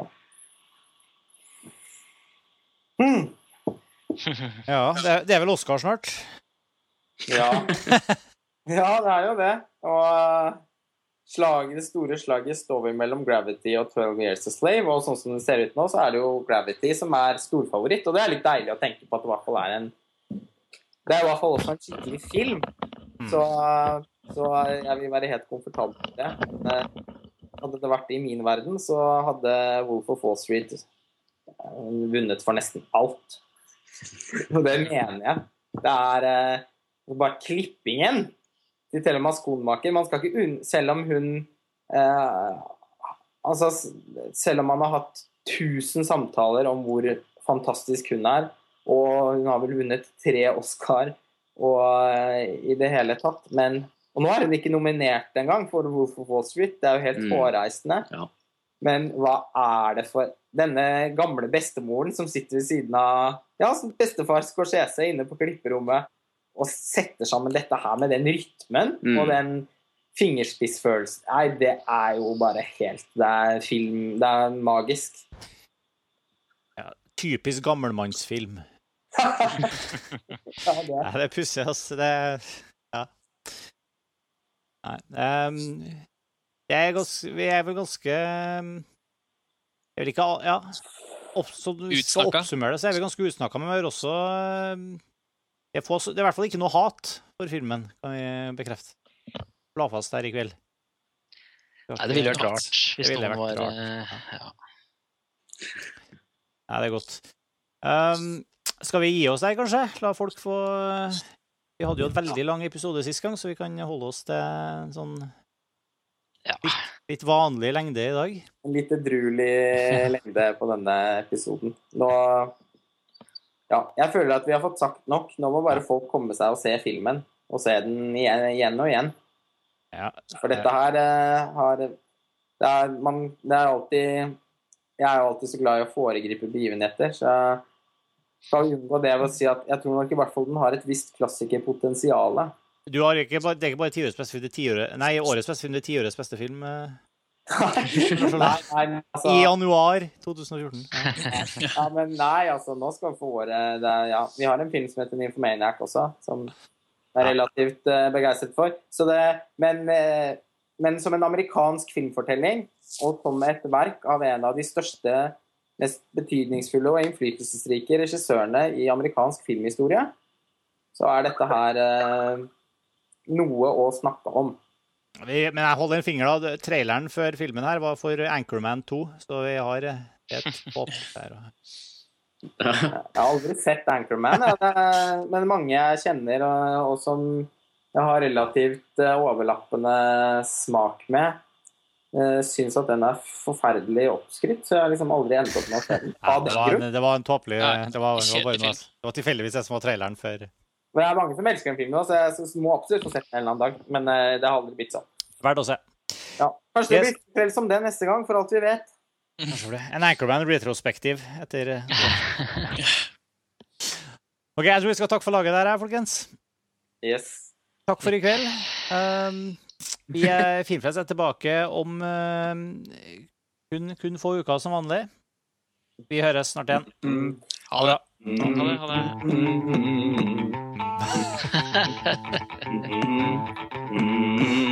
Mm. Ja, det er, det er vel Oscar snart. Ja. ja, det er jo det. Og slag, det store slaget står vi mellom Gravity og 12 Years a Slave. Og sånn som det ser ut nå, så er det jo Gravity som er storfavoritt. Og det er litt deilig å tenke på at det i hvert fall er en Det er i hvert fall også en skikkelig film. Så, uh, så jeg vil være helt komfortabel med det. Men, uh, hadde det vært i min verden, så hadde Wolf of Wall Street uh, vunnet for nesten alt. Og det mener jeg. Det er eh, bare klippingen til Thelma Skonmaker. Man skal ikke unn... Selv om hun eh, Altså, selv om man har hatt 1000 samtaler om hvor fantastisk hun er, og hun har vel vunnet tre Oscar og eh, i det hele tatt, men Og nå er hun ikke nominert engang for Wolf of Wall Street. Det er jo helt Mm. hårreisende. Ja. Men hva er det for denne gamle bestemoren som sitter ved siden av ja, som bestefar Scorsese inne på klipperommet og setter sammen dette her med den rytmen Mm. og den fingerspissfølelsen Nei, det er jo bare helt Det er film Det er magisk. Typisk gammelmannsfilm. ja, det er er pussig, altså. Det Ja. Nei. Um, er ganske, vi er vel ganske ehm, Jeg vil ikke Ja. Opp, så du skal Utsnakka. oppsummere det, så er vi ganske utsnakka, men vi har også ehm, jeg får, Det er i hvert fall ikke noe hat for filmen, kan vi bekrefte. La fast her i kveld. Nei, det ville vært rart hvis Det ville noen var rart. eh, ja. Det er godt. Um, skal vi gi oss der, kanskje? La folk få Vi hadde jo en veldig lang episode sist gang, så vi kan holde oss til en sånn ja. litt vanlig lengde i dag. en litt edruelig lengde på denne episoden. Nå Ja, jeg føler at vi har fått sagt nok. Nå må bare folk komme seg og se filmen. Og se den igjen, igjen og igjen. Ja. For dette her eh, har det er, man, det er alltid Jeg er jo alltid så glad i å foregripe begivenheter, så jeg skal unngå det ved å si at jeg tror nok i hvert fall den har et visst klassikerpotensial. Du har ikke bare, det er ikke bare tiårets beste film, det er tiåret, nei, årets beste film, det er tiårets beste film eh, nei, nei, altså, i januar 2014. ja, men nei, altså, nå skal vi få året det er, ja, Vi har en film som heter Nymphomaniac også, som jeg er relativt uh, begeistret for. Så det, men, eh, men som en amerikansk filmfortelling, og som et verk av en av de største, mest betydningsfulle og innflytelsesrike regissørene i amerikansk filmhistorie, så er dette her eh, noe å snakke om. Vi, men jeg holder en finger da. Traileren før filmen her var for Anchorman 2, så vi har eh, et håp der. Jeg har aldri sett Anchorman, men mange jeg kjenner og, og som jeg har relativt eh, overlappende smak med, uh, syns at den er forferdelig oppskrytt. Så jeg har liksom aldri endt opp med å se den. Ja, det, var en, det var en tåpelig det, var, det, var tilfeldigvis det som var traileren før. Men det er mange som elsker den filmen, også, så jeg så- må absolutt få sett den en eller annen dag. Men eh, det har aldri blitt sånn. Verdt å se. Ja. Kanskje det blir kveld som det neste gang, for alt vi vet. En Anchorman retrospektiv etter OK, jeg tror vi skal takke for laget der, folkens. Yes. Takk for i kveld. Um, vi er Filmfrelst er tilbake om um, kun, kun få uker som vanlig. Vi høres snart igjen. Mm. Ha det. Ha det, ha det. Mm.